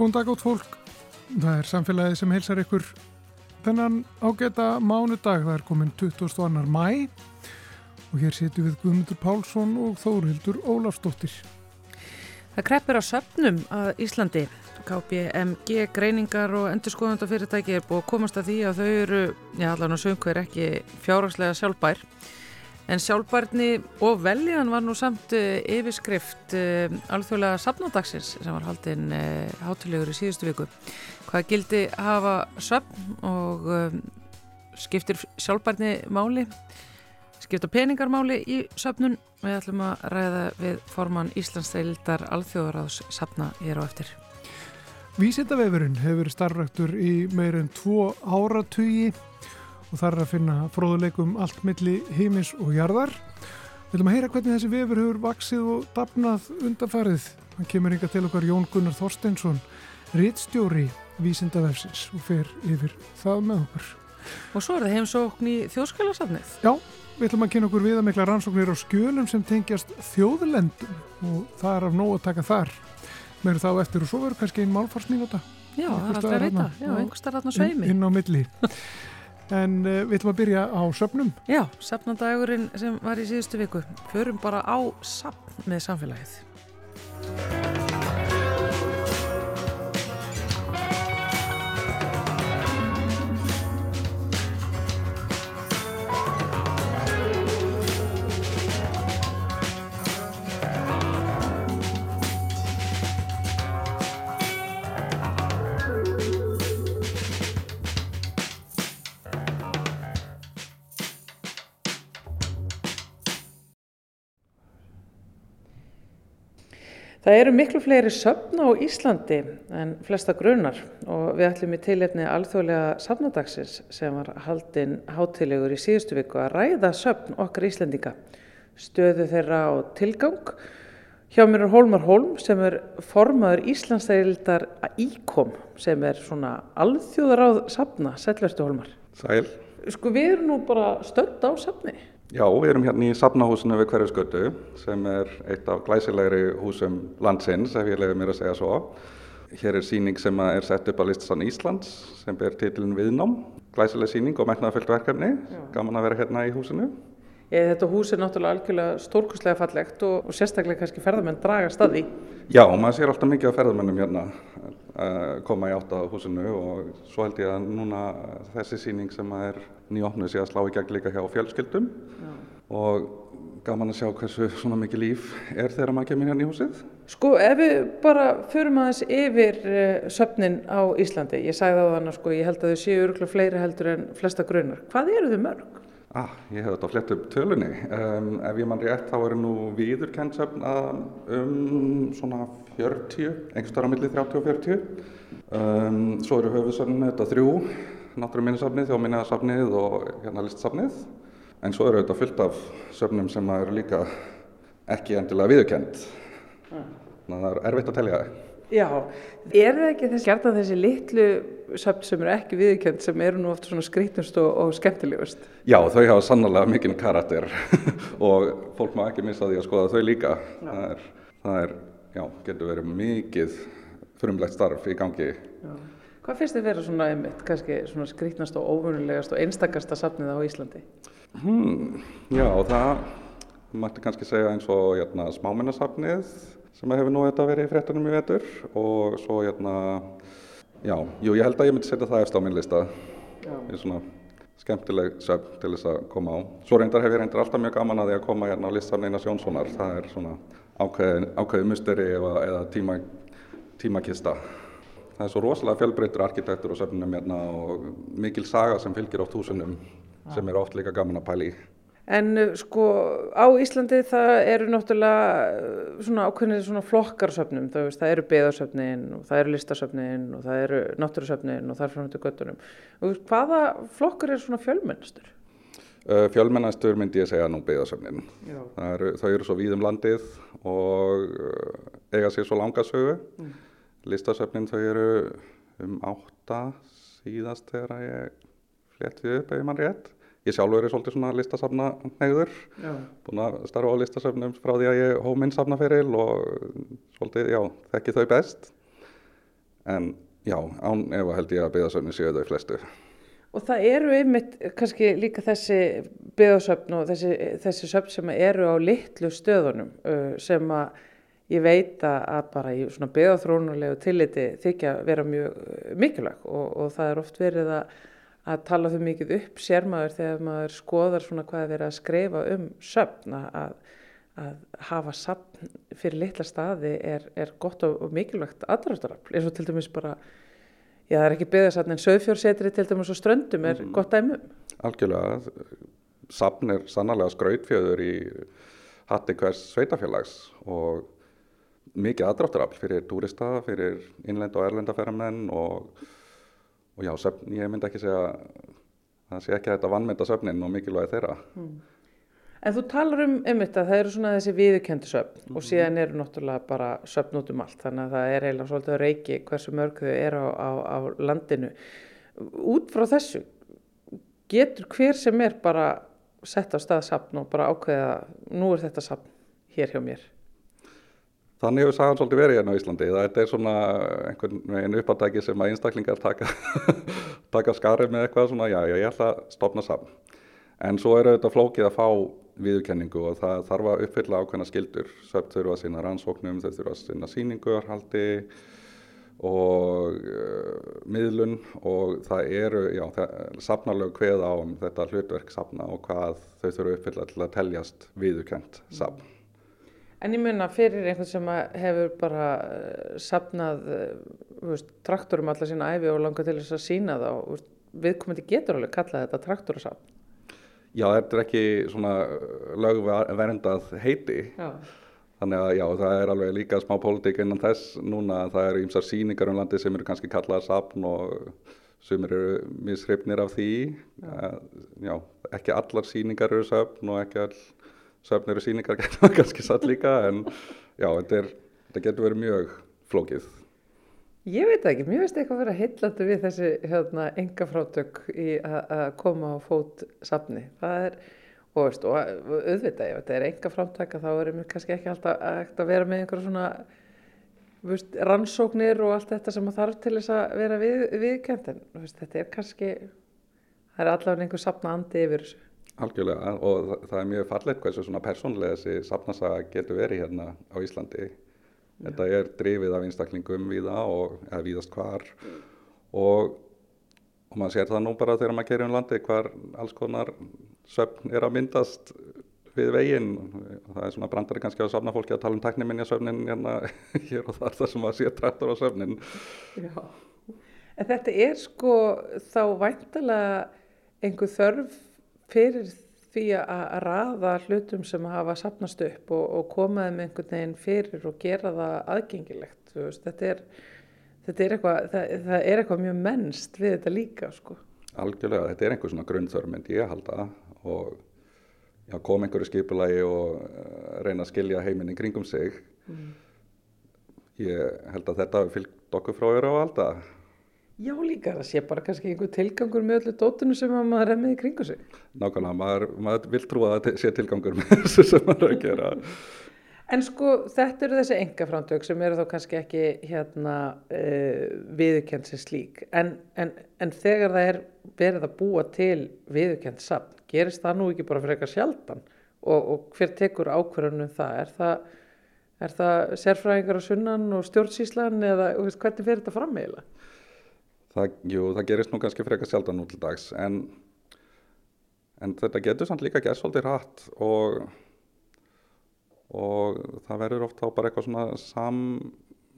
Góðan dag átt fólk. Það er samfélagið sem heilsar ykkur þennan ágæta mánudag. Það er komin 22. mæ og hér setjum við Guðmundur Pálsson og Þórildur Ólafsdóttir. Það kreppir á söpnum að Íslandi. KPMG greiningar og endurskoðandafyrirtæki er búið að komast að því að þau eru, já allan og söngver ekki fjárhagslega sjálfbær. En sjálfbærni og veljan var nú samt uh, yfirskrift uh, alþjóðlega safnadagsins sem var haldinn uh, hátilegur í síðustu viku. Hvað gildi hafa söpn og skiptir sjálfbærni máli, skipta peningarmáli í söpnun. Við ætlum að ræða við formann Íslandsdeildar alþjóðaráðs safna hér á eftir. Vísindavefurinn hefur starfræktur í meirinn tvo áratugi og þar er að finna fróðuleikum allt milli heimis og jarðar. Við viljum að heyra hvernig þessi vefur hefur vaksið og dapnað undanfarið. Hann kemur yngar til okkar Jón Gunnar Þorsteinsson, rittstjóri Vísindavefsins og fer yfir það með okkur. Og svo er það heimsókn í þjóðskjálasafnið. Já, við ætlum að kynna okkur við að mikla rannsóknir á skjölum sem tengjast þjóðlendum og það er af nóg að taka þar. Meður þá eftir og svo verður kannski einn málfarsmínúta. Já, það er alltaf að vita. Já, einhver starf þarna sveimi. Inn, inn á milli. En uh, við ætlum að byrja á söpnum. Já, söpnandagurinn sem var í síðustu viku. Förum bara á sapn með samfélagið. Það eru miklu fleiri söfn á Íslandi en flesta grunar og við ætlum í tilefni alþjóðlega safnadagsins sem var haldinn hátilegur í síðustu viku að ræða söfn okkar Íslandinga, stöðu þeirra á tilgang. Hjá mér er Hólmar Hólm sem er formaður Íslandsdeildar ICOM sem er svona alþjóðaráð safna. Sælverstu Hólmar. Sæl. Sko við erum nú bara stönd á safni. Já, við erum hérna í Safnahúsinu við Hverjusgötu sem er eitt af glæsilegri húsum landsins, ef ég leiði mér að segja svo. Hér er síning sem er sett upp á listastan Íslands sem ber titlun Viðnám. Glæsileg síning og metnaðafyllt verkefni. Já. Gaman að vera hérna í húsinu. Ég, þetta hús er náttúrulega algjörlega stórkustlega fallegt og, og sérstaklega kannski ferðamenn draga staði. Já, maður sér alltaf mikið af ferðamennum hérna að koma í átt á húsinu og svo held ég að núna þessi síning sem er nýjóknuð sé að slá í gegn líka hjá fjölskyldum Já. og gaman að sjá hversu svona mikið líf er þegar maður kemur hérna í húsið. Sko ef við bara förum aðeins yfir uh, söfnin á Íslandi, ég sagði á þannig sko ég held að þau séu öruglega fleiri heldur en flesta grunar. Hvað eru þau mörg? Ah, ég hef þetta á flett upp tölunni. Um, ef ég mann rétt þá eru nú viðurkennsöfn um svona 40, einhverstara millir 30 og 40. Um, svo eru höfusöfnum þetta þrjú, náttúruminnisafnið, þjóminniðasafnið og hérna listsafnið. En svo eru þetta fullt af söfnum sem eru líka ekki endilega viðurkend. Mm. Þannig að það er erfitt að telja það. Já, er það ekki þess gertan þessi litlu söfn sem eru ekki viðkjönd sem eru nú oft svona skrítnust og, og skemmtilegust? Já, þau hafa sannlega mikinn karakter og fólk má ekki missa því að skoða þau líka. Það er, það er, já, getur verið mikið frumlegt starf í gangi. Já. Hvað finnst þið vera svona einmitt, kannski svona skrítnast og óvunulegast og einstakasta safnið á Íslandi? Hmm, já, það mætti kannski segja eins og hérna, smáminnasafnið sem hefur nú þetta verið í fréttunum í vetur og svo hérna, já, jú, ég held að ég myndi setja það eftir á minn lista. Er svona skemmtileg söfn til þess að koma á. Svo reyndar hef ég reyndar alltaf mjög gaman að því að koma hérna á listan Einars Jónssonar. Það er svona ákveðið ákveði musteri eða, eða tíma, tímakista. Það er svo rosalega fjölbreytur arkitektur og söfnum hérna og mikil saga sem fylgir oft húsunum sem er oft líka gaman að pæli í. En uh, sko á Íslandi það eru náttúrulega uh, svona ákveðinir svona flokkarsöfnum, það, það eru beðarsöfnin og það eru listasöfnin og það eru náttúrusöfnin og það er frá. Og hvaða flokkar er svona fjölmennstur? Uh, fjölmennastur myndi ég segja nú beðarsöfnin. Er, það eru svo víðum landið og uh, eiga sér svo langasögu. Mm. Listasöfnin þau eru um átta síðast þegar ég fletti upp ef mann rétt. Ég sjálfur er svolítið svona listasafna neyður, búin að starfa á listasafnum frá því að ég hóð minn safnaferil og svolítið, já, þekki þau best. en já, án ef held ég að byggðasöfni séu þau flestu. Og það eru einmitt kannski líka þessi byggðasöfn og þessi, þessi söfn sem eru á litlu stöðunum sem að ég veit að bara í svona byggðaþrónulegu tilliti þykja vera mjög uh, mikilvæg. Og, og það er oft verið að, að tala þau mikið upp sérmaður þegar maður skoðar svona hvað er verið að skreifa um söfn að, að hafa söfn fyrir litla staði er, er gott og, mikilvægt aðræftarafl eins og til dæmis bara Já, það er ekki byggðarsatn en söðfjórsetri til dæmis og ströndum er mm. gott dæmum. Algjörlega, sapn er sannarlega skrautfjöður í hatti hvers sveitafélags og mikið aðdráttarafl fyrir túrista, fyrir innlend og erlendaferðarmenn og, og já, söfn, ég myndi ekki segja, það sé ekki að þetta vannmynda söfnin og mikilvægi þeirra. Mm. En þú talar um einmitt að það eru svona þessi viðkendu söfn mm -hmm. og síðan eru náttúrulega bara söfn út um allt þannig að það er eiginlega svolítið að reiki hversu mörg þau eru á, á, á landinu. Út frá þessu getur hver sem er bara sett á stað safn og bara ákveða nú er þetta safn hér hjá mér. Þannig hefur sagan svolítið verið hérna á Íslandi. Það er svona einhvern veginn uppáttæki sem að einstaklingar taka, taka skarið með eitthvað svona já, já, ég ætla að stopna safn. En svo er auðvitað flókið að fá viðurkenningu og það þarf að uppfylla ákveðna skildur. Söpt þurfa að sína rannsóknum, þau þurfa að sína síninguarhaldi og uh, miðlun og það eru, já, safnarlegu hveð á um þetta hlutverk safna og hvað þau þurfa að uppfylla til að teljast viðurkent safn. En ég munna fyrir einhvern sem hefur bara uh, safnað uh, traktorum alla sína æfi og langar til þess að sína þá, viðkomandi getur alveg kallað þetta traktorasafn. Já, þetta er ekki svona lögverndað heiti. Já. Þannig að já, það er alveg líka smá pólitík innan þess núna. Það eru ímsar síningar um landi sem eru kannski kallaðar sapn og sem eru mishrifnir af því. Já. já, ekki allar síningar eru söfn og ekki all söfn eru síningar kannski satt líka. En já, þetta, er, þetta getur verið mjög flókið. Ég veit ekki, mér finnst eitthvað að vera heillandi við þessi hérna, enga frátök í að koma á fót safni. Það er, og, veist, og auðvitað, ef þetta er enga frátaka þá er mér kannski ekki alltaf að vera með einhverja svona veist, rannsóknir og allt þetta sem þarf til þess að vera við, veist, þetta er kannski, það er allavega einhver safna andi yfir þessu. Algjörlega og það, er mjög fallet hvað þessu svona persónlega þessi safnasaga getur verið hérna á Íslandi. Þetta er drifið af einstaklingum við það og eða viðast hvar og, og maður sér það nú bara þegar maður gerir um landi hvar alls konar söfn er að myndast við veginn. Það er svona brandari kannski að safna fólki að tala um tekniminja söfnin hérna hér og þar þar sem maður sé trættur á söfnin. Já, en þetta er sko þá væntalega einhver þörf fyrir því að raða hlutum sem hafa sapnast upp og, og komaði með einhvern veginn fyrir og gera það aðgengilegt veist, þetta, er, þetta er eitthvað það, það er eitthvað mjög mennst við þetta líka sko. Algjörlega, þetta er einhver svona grunnþörf myndi ég halda og já, kom einhverju skipulagi og uh, reyna að skilja heiminn í kringum sig mm. ég held að þetta fylgt okkur frá öru á alltaf Já líka, það sé bara kannski einhver tilgangur með öllu dótunum sem maður er með í kringu sig. Nákvæmlega, maður, maður vil trúa að það sé tilgangur með þessu sem maður er að gera. En sko þetta eru þessi engafrándök sem eru þá kannski ekki hérna uh, viðurkend sem slík. En, en, en þegar það er verið að búa til viðurkend samt, gerist það nú ekki bara fyrir eitthvað sjaldan? Og, og hver tekur ákverðunum það? Er það, er það sérfræðingar á sunnan og stjórnsíslan eða hvernig fyrir þetta fram eiginlega? Það, jú, það gerist nú kannski frekar sjaldan nú til dags en, en þetta getur samt líka gert svolítið rætt og, og það verður oft þá bara eitthvað svona sam,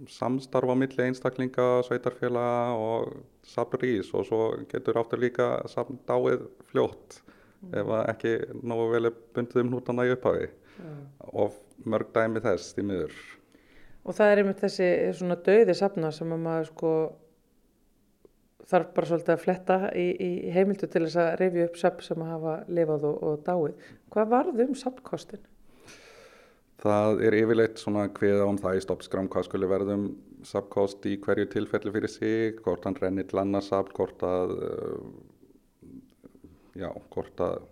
samstarf á milli einstaklinga, sveitarfélaga og sabrís og svo getur áttur líka samdáið fljótt mm. ef ekki nógu vel bundið um hnútana í upphafi mm. og mörg dæmi þess í miður. Og það er einmitt þessi svona döði safna sem að maður sko þarf bara svolítið að fletta í, í heimildu til þess að reyfi upp söp sem hafa lifað og, og dáið. Hvað varð um sapkostin? Það er yfirleitt svona hviða um það í stoppskram hvað skulle verðum sapkost í hverju tilfelli fyrir sig, hvort hann rennir til annars sapt, hvort að uh, já, hvort að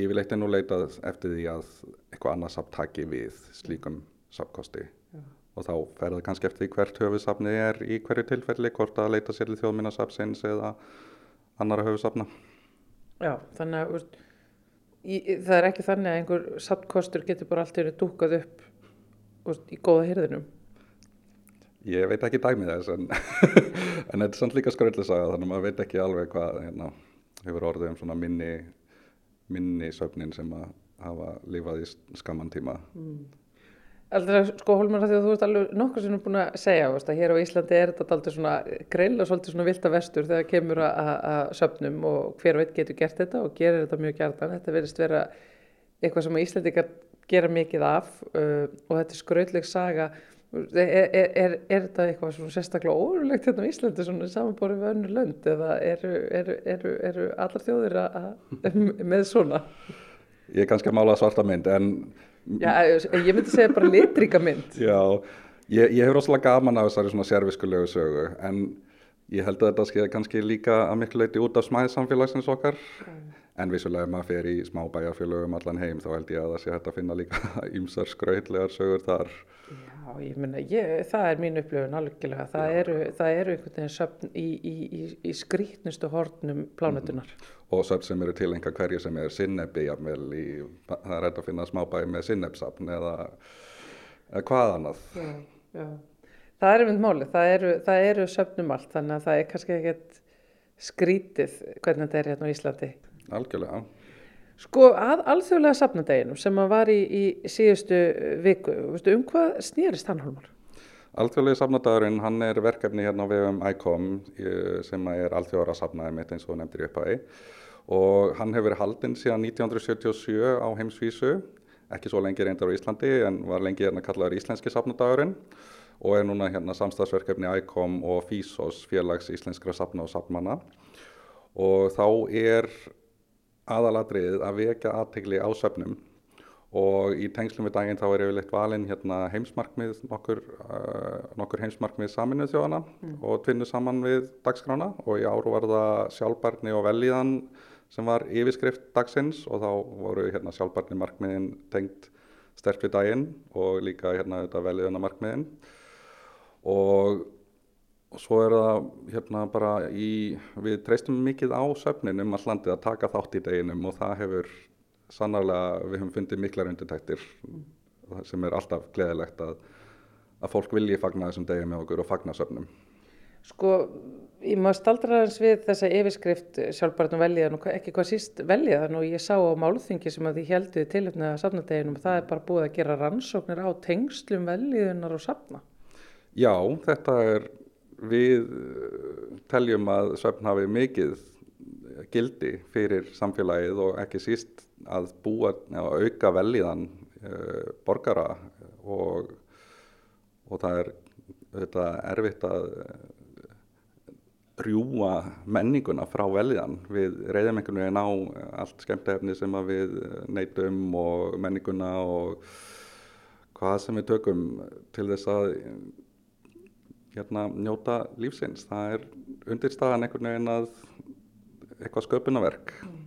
yfirleitt er nú leitað eftir því að eitthvað annars sapt taki við slíkum sapkosti. Og þá fer það kannski eftir hvert höfusafni er í hverju tilfelli, hvort að leita sér til þjóðminnasafnsins eða annara höfusafna. Já, þannig að veist, í, það er ekki þannig að einhver safnkostur getur bara allt yfir dúkað upp veist, í góða hyrðinum. Ég veit ekki dæmið þess en, en þetta er samt líka skröldisaga þannig að maður veit ekki alveg hvað hérna, hefur orðið um svona minni, minni söfnin sem að hafa lifað í skamman tíma. Mm. Alltaf sko Holmar að að þú ert alveg nokkur sem er búin að segja veist, að hér á Íslandi er þetta alltaf svona greil og svolítið svona vilda vestur þegar kemur að söfnum og hver veit getur gert þetta og gerir þetta mjög gertan. Þetta verðist vera eitthvað sem Íslandikar gera mikið af uh, og þetta er skrautleg saga Er, er, er, er þetta eitthvað svona sérstaklega órulegt hérna á Íslandi svona samanbórið við önnur lönd eða eru allar þjóðir að, með svona? Ég er kannski að mála svarta mynd en... Já, ég myndi segja bara litrika mynd. Já, ég, ég hefur rosalega gaman af þessari svona sérviskulegu sögu en ég held að þetta sé kannski líka að miklu leiti út af smæðsamfélagsins okkar mm. en vissulega ef maður fer í smá bæjarfélögum allan heim þá held ég að það sé hægt að finna líka ýmsar skrautlegar sögur þar. Já. Já, ég minna, það er mín upplöfun alveg, það eru, það eru einhvern veginn söfn í, í, í, í skrítnustu hornum plánutunar. Mm. Og söfn sem eru til einhver hverju sem er sinnebi, það er hægt að finna smábæði með sinnebsafn eða, eða hvað annað. Já, já. Það er einmitt málið, það eru, eru söfnum allt, þannig að það er kannski ekkert skrítið hvernig þetta er hérna á Íslandi. Algjörlega, já. Sko að alþjóðlega safnadeginum sem að var í, í síðustu viku, veistu, um hvað snýrist hann Hólmar? Alþjóðlega safnadagurinn, hann er verkefni hérna á vegum ICOM sem er alþjóðara safnaði mitt eins og nefndir upp aðeins og hann hefur verið haldinn síðan 1977 á heimsvísu, ekki svo lengi reyndar á Íslandi en var lengi hérna kallaður Íslenski safnadagurinn. Og er núna hérna samstagsverkefni ICOM og FISOS, félags íslenskra safna og safnmanna. Og þá er aðalatriðið að vekja aðtegli á söfnum. Og í tengslum við daginn þá er yfirleitt valinn hérna, heimsmarkmið, nokkur, uh, nokkur heimsmarkmið saminuð þjóðana mm. og tvinnu saman við dagskrána. Og í áru var það sjálfbarni og velíðan sem var yfirskrift dagsins og þá voru hérna, sjálfbarni markmiðin tengt sterk við daginn og líka hérna, velíðana markmiðin og svo er það hérna bara í, við treystum mikið á söfnin um all landið að taka þátt í deginum og það hefur sannarlega, við hefum fundið miklar undirtæktir sem er alltaf gleðilegt að, að fólk vilji fagna þessum degi með okkur og fagna söfnum. Sko, ég maður staldra hans við þessa yfirskrift sjálfbarnum veljiðan og ekki hvað síst veljiðan og ég sá á málþingi sem að því helduði tilöfnið að safnadeginum og það er bara búið að gera rannsóknir á tengslum veljiðunar og safna. Já, þetta er við eh, teljum að svefn hafi mikið gildi fyrir samfélagið og ekki síst að búa að auka velíðan uh, borgara og, og það er þetta, erfitt að rjúa menninguna frá velíðan. Við reyðum einhvern veginn á allt skemmtefni sem við neytum og menninguna og hvað sem við tökum til þess að hérna njóta lífsins. Það er undirstaðan einhvern veginn að eitthvað sköpunarverk. Mm.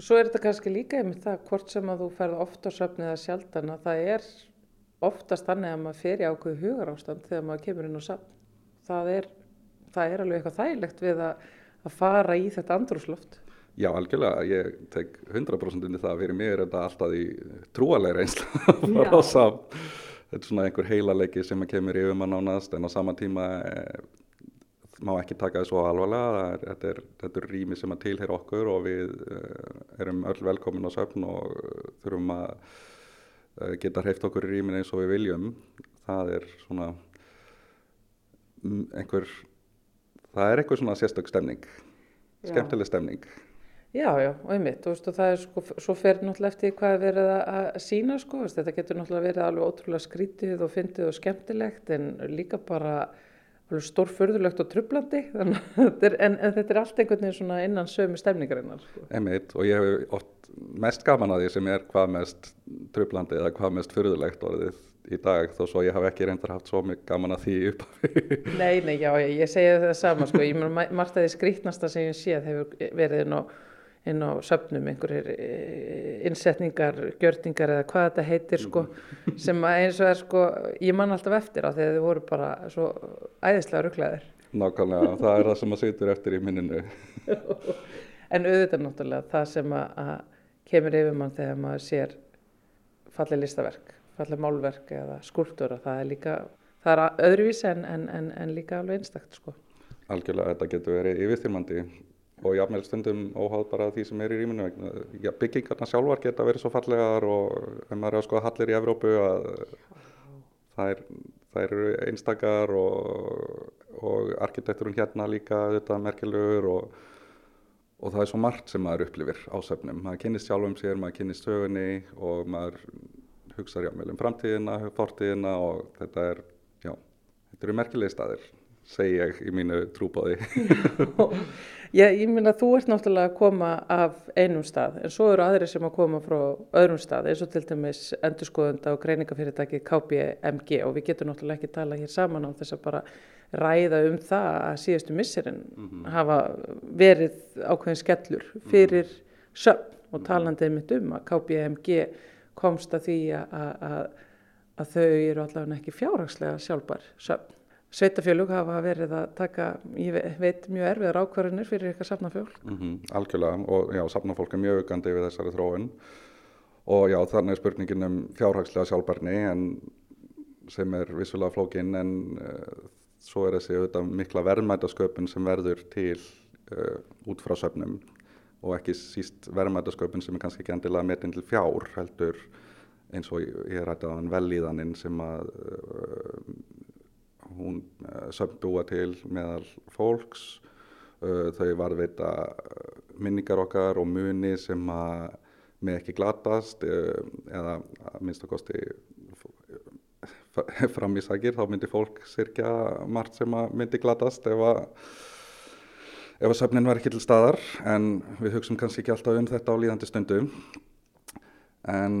Svo er þetta kannski líka einmitt það hvort sem að þú ferð ofta söfnið að sjaldan að það er oftast þannig að maður fer í ákveðu hugar ástand þegar maður kemur inn á söfn. Það er, það er alveg eitthvað þægilegt við að, að fara í þetta andrúsloft. Já, algjörlega. Ég tek 100% undir það. Fyrir mig er þetta alltaf í trúalegri einslu að fara á söfn þetta er svona einhver heilalegi sem kemur yfir mann ánast en á sama tíma e, má ekki taka þessu alvarlega er, þetta, er, þetta er rými sem að tilheyra okkur og við e, erum öll velkomin á söfn og þurfum að e, geta hreift okkur í rýmin eins og við viljum það er svona einhver það er einhver svona sérstök stemning skemmtileg stemning Já, já, og einmitt, og, veist, og það er sko, svo fer náttúrulega eftir hvað er verið að sína sko, veist, þetta getur náttúrulega verið alveg ótrúlega skrítið og fyndið og skemmtilegt en líka bara stórförðulegt og trublandi, en, en þetta er allt einhvern veginn svona innan sömu stemningarinnar. Sko. Einmitt, og ég hef oft mest gaman að því sem er hvað mest trublandi eða hvað mest förðulegt orðið í dag þó svo ég hafi ekki reyndar haft svo mjög gaman að því upp Nei, nei, já, ég, ég segi það sama sko, ég mér margt að því skrítnasta sem ég séð hefur verið inn á inn á söpnum, einhverjir eh, innsetningar, gjörningar eða hvað þetta heitir sko, sem að eins og er sko, ég man alltaf eftir á þegar þið voru bara svo æðislega rugglaðir. Nákvæmlega, það er það sem að situr eftir í minninu. En auðvitað náttúrulega það sem að, að kemur yfir mann þegar maður sér fallið listaverk, fallið málverk eða skúltúra, það er líka, það er öðruvísi en, en, en, en líka alveg einstakt sko. Algjörlega, þetta getur verið yfirþyrmandi og jafnveil stundum óháð bara því sem er í rýminu. Já, byggingarna sjálfar geta verið svo fallegar og ef maður er að skoða hallir í Evrópu að það er, það eru einstakar og, og arkitekturinn hérna líka þetta merkilegur og, og það er svo margt sem maður upplifir á söfnum. Maður kynist sjálfum sér, maður kynist sögunni og maður hugsaður jafnveil um framtíðina, fortíðina og þetta er, já, þetta eru merkilegi staðir segi ég í mínu trúbóði. Já, ég minna þú ert náttúrulega að koma af einum stað en svo eru aðri sem að koma frá öðrum stað eins og til dæmis endurskoðunda og greiningafyrirtæki KPMG og við getum náttúrulega ekki tala hér saman á þess að bara ræða um það að síðustu misserinn mm -hmm. hafa verið ákveðin skellur fyrir söfn og talandið mitt um að KPMG komst að því að, að, að þau eru allavega ekki fjárhagslega sjálfbar söfn. Sveitafjölug hafa verið að taka, ég veit, mjög erfiðar ákvarðinir fyrir eitthvað safnafjölg. Mm -hmm, algjörlega og já, safnafólk er mjög aukandi við þessari þróun og já, þannig er spurningin um fjárhagslega sjálfbarni en sem er vissulega flókin en uh, svo er þessi auðvitað mikla verðmætasköpun sem verður til uh, út frá söfnum og ekki síst verðmætasköpun sem er kannski ekki endilega metin til fjár heldur eins og ég rætti á hann velíðaninn sem að uh, hún uh, sömbúa til meðal fólks. Uh, þau varðveita minningar okkar og muni sem að með ekki glatast eða að minnst að kosti fram í sagir þá myndi fólk sirkja margt sem myndi glatast ef að ef að söfnin var ekki til staðar. En við hugsaum kannski ekki alltaf um þetta á líðandi stundu. En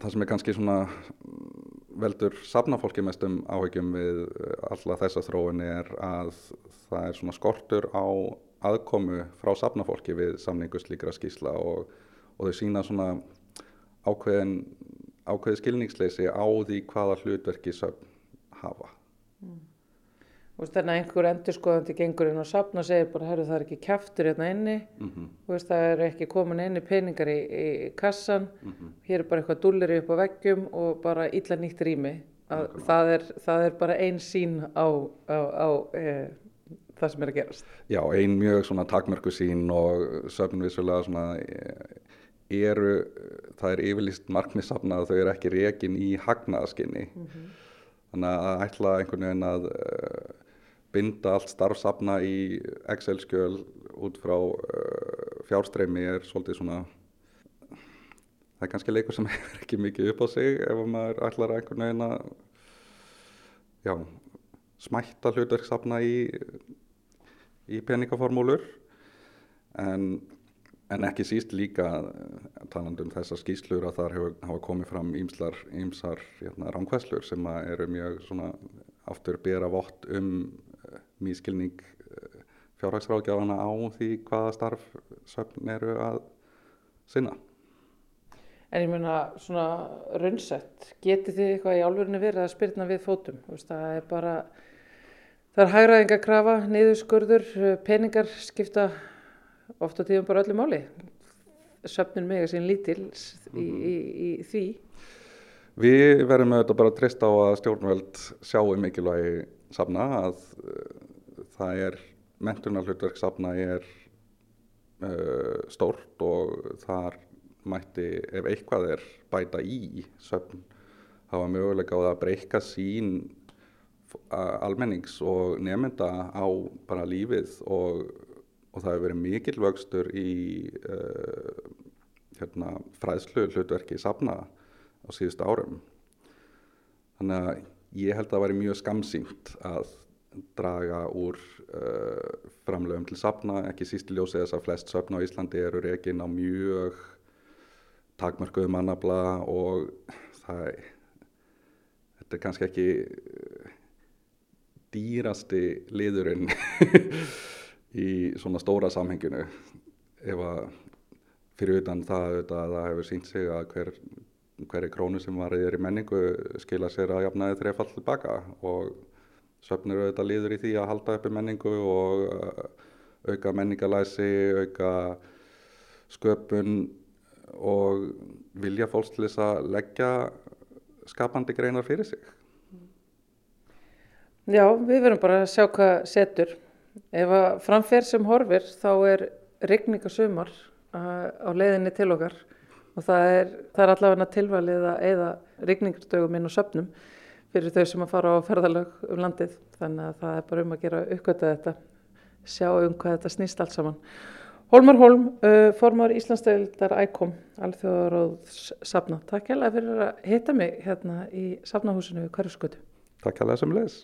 það sem er kannski svona veldur safnafólki mestum áhegjum við alla þessa þróun er að það er svona skortur á aðkomu frá safnafólki við samningu slíkra skísla og, og þau sína svona ákveðin ákveði skilningsleysi á því hvaða hlutverki söfn hafa. Mm. Þannig að einhver endurskoðandi gengur inn á safn og segir bara, herru það er ekki kæftur hérna inni, mm -hmm. veist, það er ekki komin inni peningar í, í kassan, mm -hmm. hér er bara eitthvað dulleri upp á veggjum og bara illa nýtt rými. Það er, það er bara einn sín á, á, á e, það sem er að gerast. Já, einn mjög takmörku sín og söfnvisulega svona... E, eru, það er yfirlist markmissafna að þau eru ekki reygin í hagnaðaskinni mm -hmm. þannig að ætla einhvern veginn að uh, binda allt starfsafna í Excel-skjöl út frá uh, fjárstreymi er svolítið svona það er kannski leikur sem hefur ekki mikið upp á sig ef maður ætlar einhvern veginn að já, smætta hlutverksafna í í peningaformúlur en En ekki síst líka taland um þessar skýslur að þar hefur, hafa komið fram ímslar, ímsar hérna, ránkvæslur sem eru mjög svona aftur bera vott um uh, mískilning uh, fjárhagsráðgjafana á því hvaða starf söfn eru að sinna. En ég meina svona raunsett, getið þið eitthvað í álverðinu verið að spyrna við fótum? Það er bara, það er hægraðinga krafa, niðurskurður, peningar skipta ofta tíðum bara öllu máli. Söfnun mig að sín lítil í, í, í því. Við verðum auðvitað bara að treysta á að stjórnveld sjáu mikilvægi safna að uh, það er mentunarhlutverk safna er uh, stórt og þar mætti ef eitthvað er bæta í söfn hafa möguleika á það að breyka sín almennings og nefnda á bara lífið og og það hefur verið mikil vöxtur í uh, hérna, fræðslu hlutverki safna á síðust árum. Þannig að ég held að það væri mjög skamsýnt að draga úr uh, framlegum til safna, ekki síst í ljósið þess að flest safna á Íslandi eru reygin á mjög takmörkuðu mannabla og það þetta er kannski ekki dýrasti liðurinn í svona stóra samhenginu ef að fyrir utan það að það hefur sínt sig að hver, hverju krónu sem var í menningu skila sér að jafnaði þrefall tilbaka og söfnir auðvitað líður í því að halda uppi menningu og uh, auka menningalæsi, auka sköpun og vilja fólks til þess að leggja skapandi greinar fyrir sig. Já, við verum bara að sjá hvað setur. Ef að framferð sem horfir þá er regningasumar á leiðinni til okkar og það er, það er allavega tilvalið að eða regningastögum inn á söpnum fyrir þau sem að fara á ferðalög um landið. Þannig að það er bara um að gera uppgöta þetta, sjá um hvað þetta snýst allt saman. Hólmar Hólm, uh, formar Íslandsdeildar ICOM, alþjóðaróðs safna. Takk hella fyrir að hitta mig hérna í safnahúsinu hverju skötu. Takk hella sem leðis.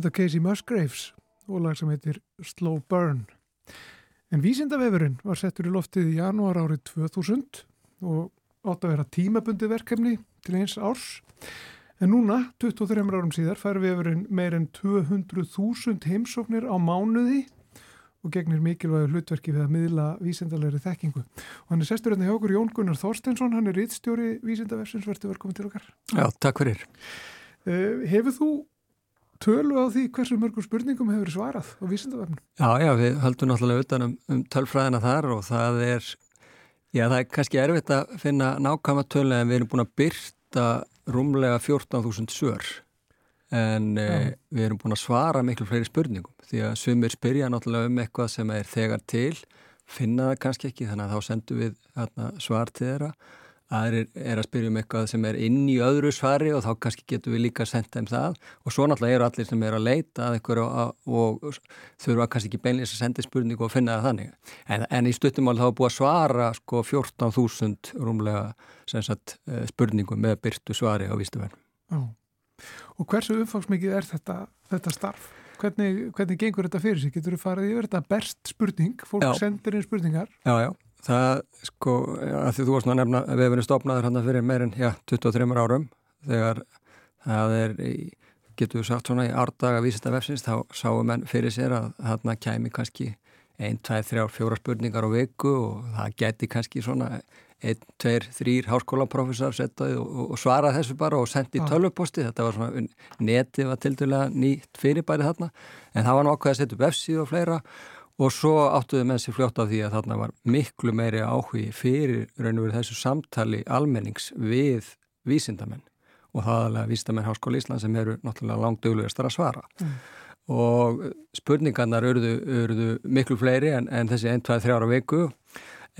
Þetta er Casey Musgraves og lag sem heitir Slow Burn. En vísindavefurinn var settur í loftið í janúar árið 2000 og átt að vera tímabundi verkefni til eins árs. En núna, 23 árum síðar, fær vefurinn meir en 200.000 heimsóknir á mánuði og gegnir mikilvægur hlutverki við að miðla vísindalegri þekkingu. Og hann er sestur hérna hjá okkur Jón Gunnar Þorstensson, hann er rittstjóri vísindaversins, verður velkomin til okkar. Já, takk fyrir. Uh, hefur þú tölu á því hversu mörgum spurningum hefur svarað á vísindavefnum? Já, já, við höldum náttúrulega utan um, um tölfræðina þar og það er, já, það er kannski erfitt að finna nákvæma tölu en við erum búin að byrta rúmlega 14.000 svör. En e, við erum búin að svara miklu fleiri spurningum því að sumir spyrja náttúrulega um eitthvað sem er þegar til finna það kannski ekki þannig að þá sendum við hérna, svar til þeirra aðrir er að spyrja um eitthvað sem er inn í öðru svari og þá kannski getum við líka að senda þeim það og svo náttúrulega eru allir sem er að leita að eitthvað og, og þurfa kannski ekki beinleins að senda spurningu og finna það þannig en, en í stuttumál þá er búið að svara sko 14.000 rúmlega sagt, eh, spurningum með byrtu svari á vístuverðum Og hversu umfangsmikið er þetta, þetta starf? Hvernig, hvernig gengur þetta fyrir sig? Getur þú farið yfir þetta berst spurning? Fólk já. sendir inn spurningar? Já, já. Það, sko, að því þú varst nú að nefna að við hefum verið stopnaður hann fyrir meirinn, já, 23 árum. Þegar það er, getur við sagt svona í árdaga vísista vefsins, þá sáum menn fyrir sér að þarna kæmi kannski 1, 2, 3, 4 spurningar á viku og það geti kannski svona einn, tveir, þrýr háskólaprofessor settaði og, og svaraði þessu bara og sendi tölvuposti, þetta var svona netið var til dæla nýtt fyrirbæri þarna. En það var nokkað að setja upp F-síðu og fleira og svo áttuði menn sér fljótt af því að þarna var miklu meiri áhugi fyrir raun og verið þessu samtali almennings við vísindamenn og það aðalega vísindamenn Háskóla Ísland sem eru náttúrulega langt döglegastar að svara mm. og spurningarnar örðu miklu fleiri en, en þessi 1-2-3 ára viku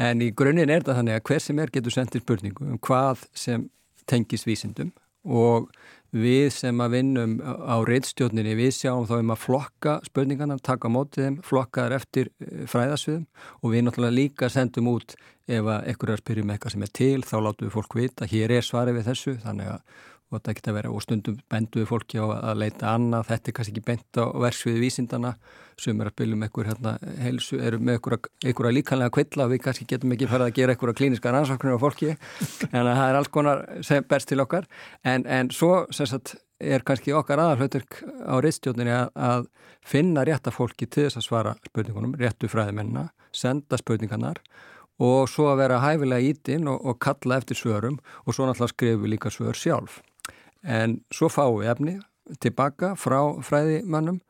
En í grunninn er þetta þannig að hver sem er getur sendið spurningu um hvað sem tengist vísindum og við sem að vinnum á reyðstjórninni við sjáum þá um að flokka spurningarna, taka mótið þeim, flokka þar eftir eh, fræðasviðum og við náttúrulega líka sendum út ef að ekkur er að spyrja um eitthvað sem er til þá látum við fólk vita, hér er svarið við þessu þannig að og þetta geta verið og stundum benduðu fólki á að leita annað, þetta er kannski ekki bent á verksviði vísindana sem er að byrja um einhver hérna, heilsu, eru með einhverja líkanlega kvilla við kannski getum ekki farið að gera einhverja klíniska rannsóknir á fólki. En það er alls konar sem berst til okkar. En, en svo sagt, er kannski okkar aðalhautur á reistjóninni að, að finna rétta fólki til þess að svara spurningunum, réttu fræðimennina, senda spurningarnar og svo að vera hæfilega ítinn og, og kalla eftir svörum og svo náttúrulega skrifu líka svör sjálf en svo fáum við efni tilbaka frá fræðimannum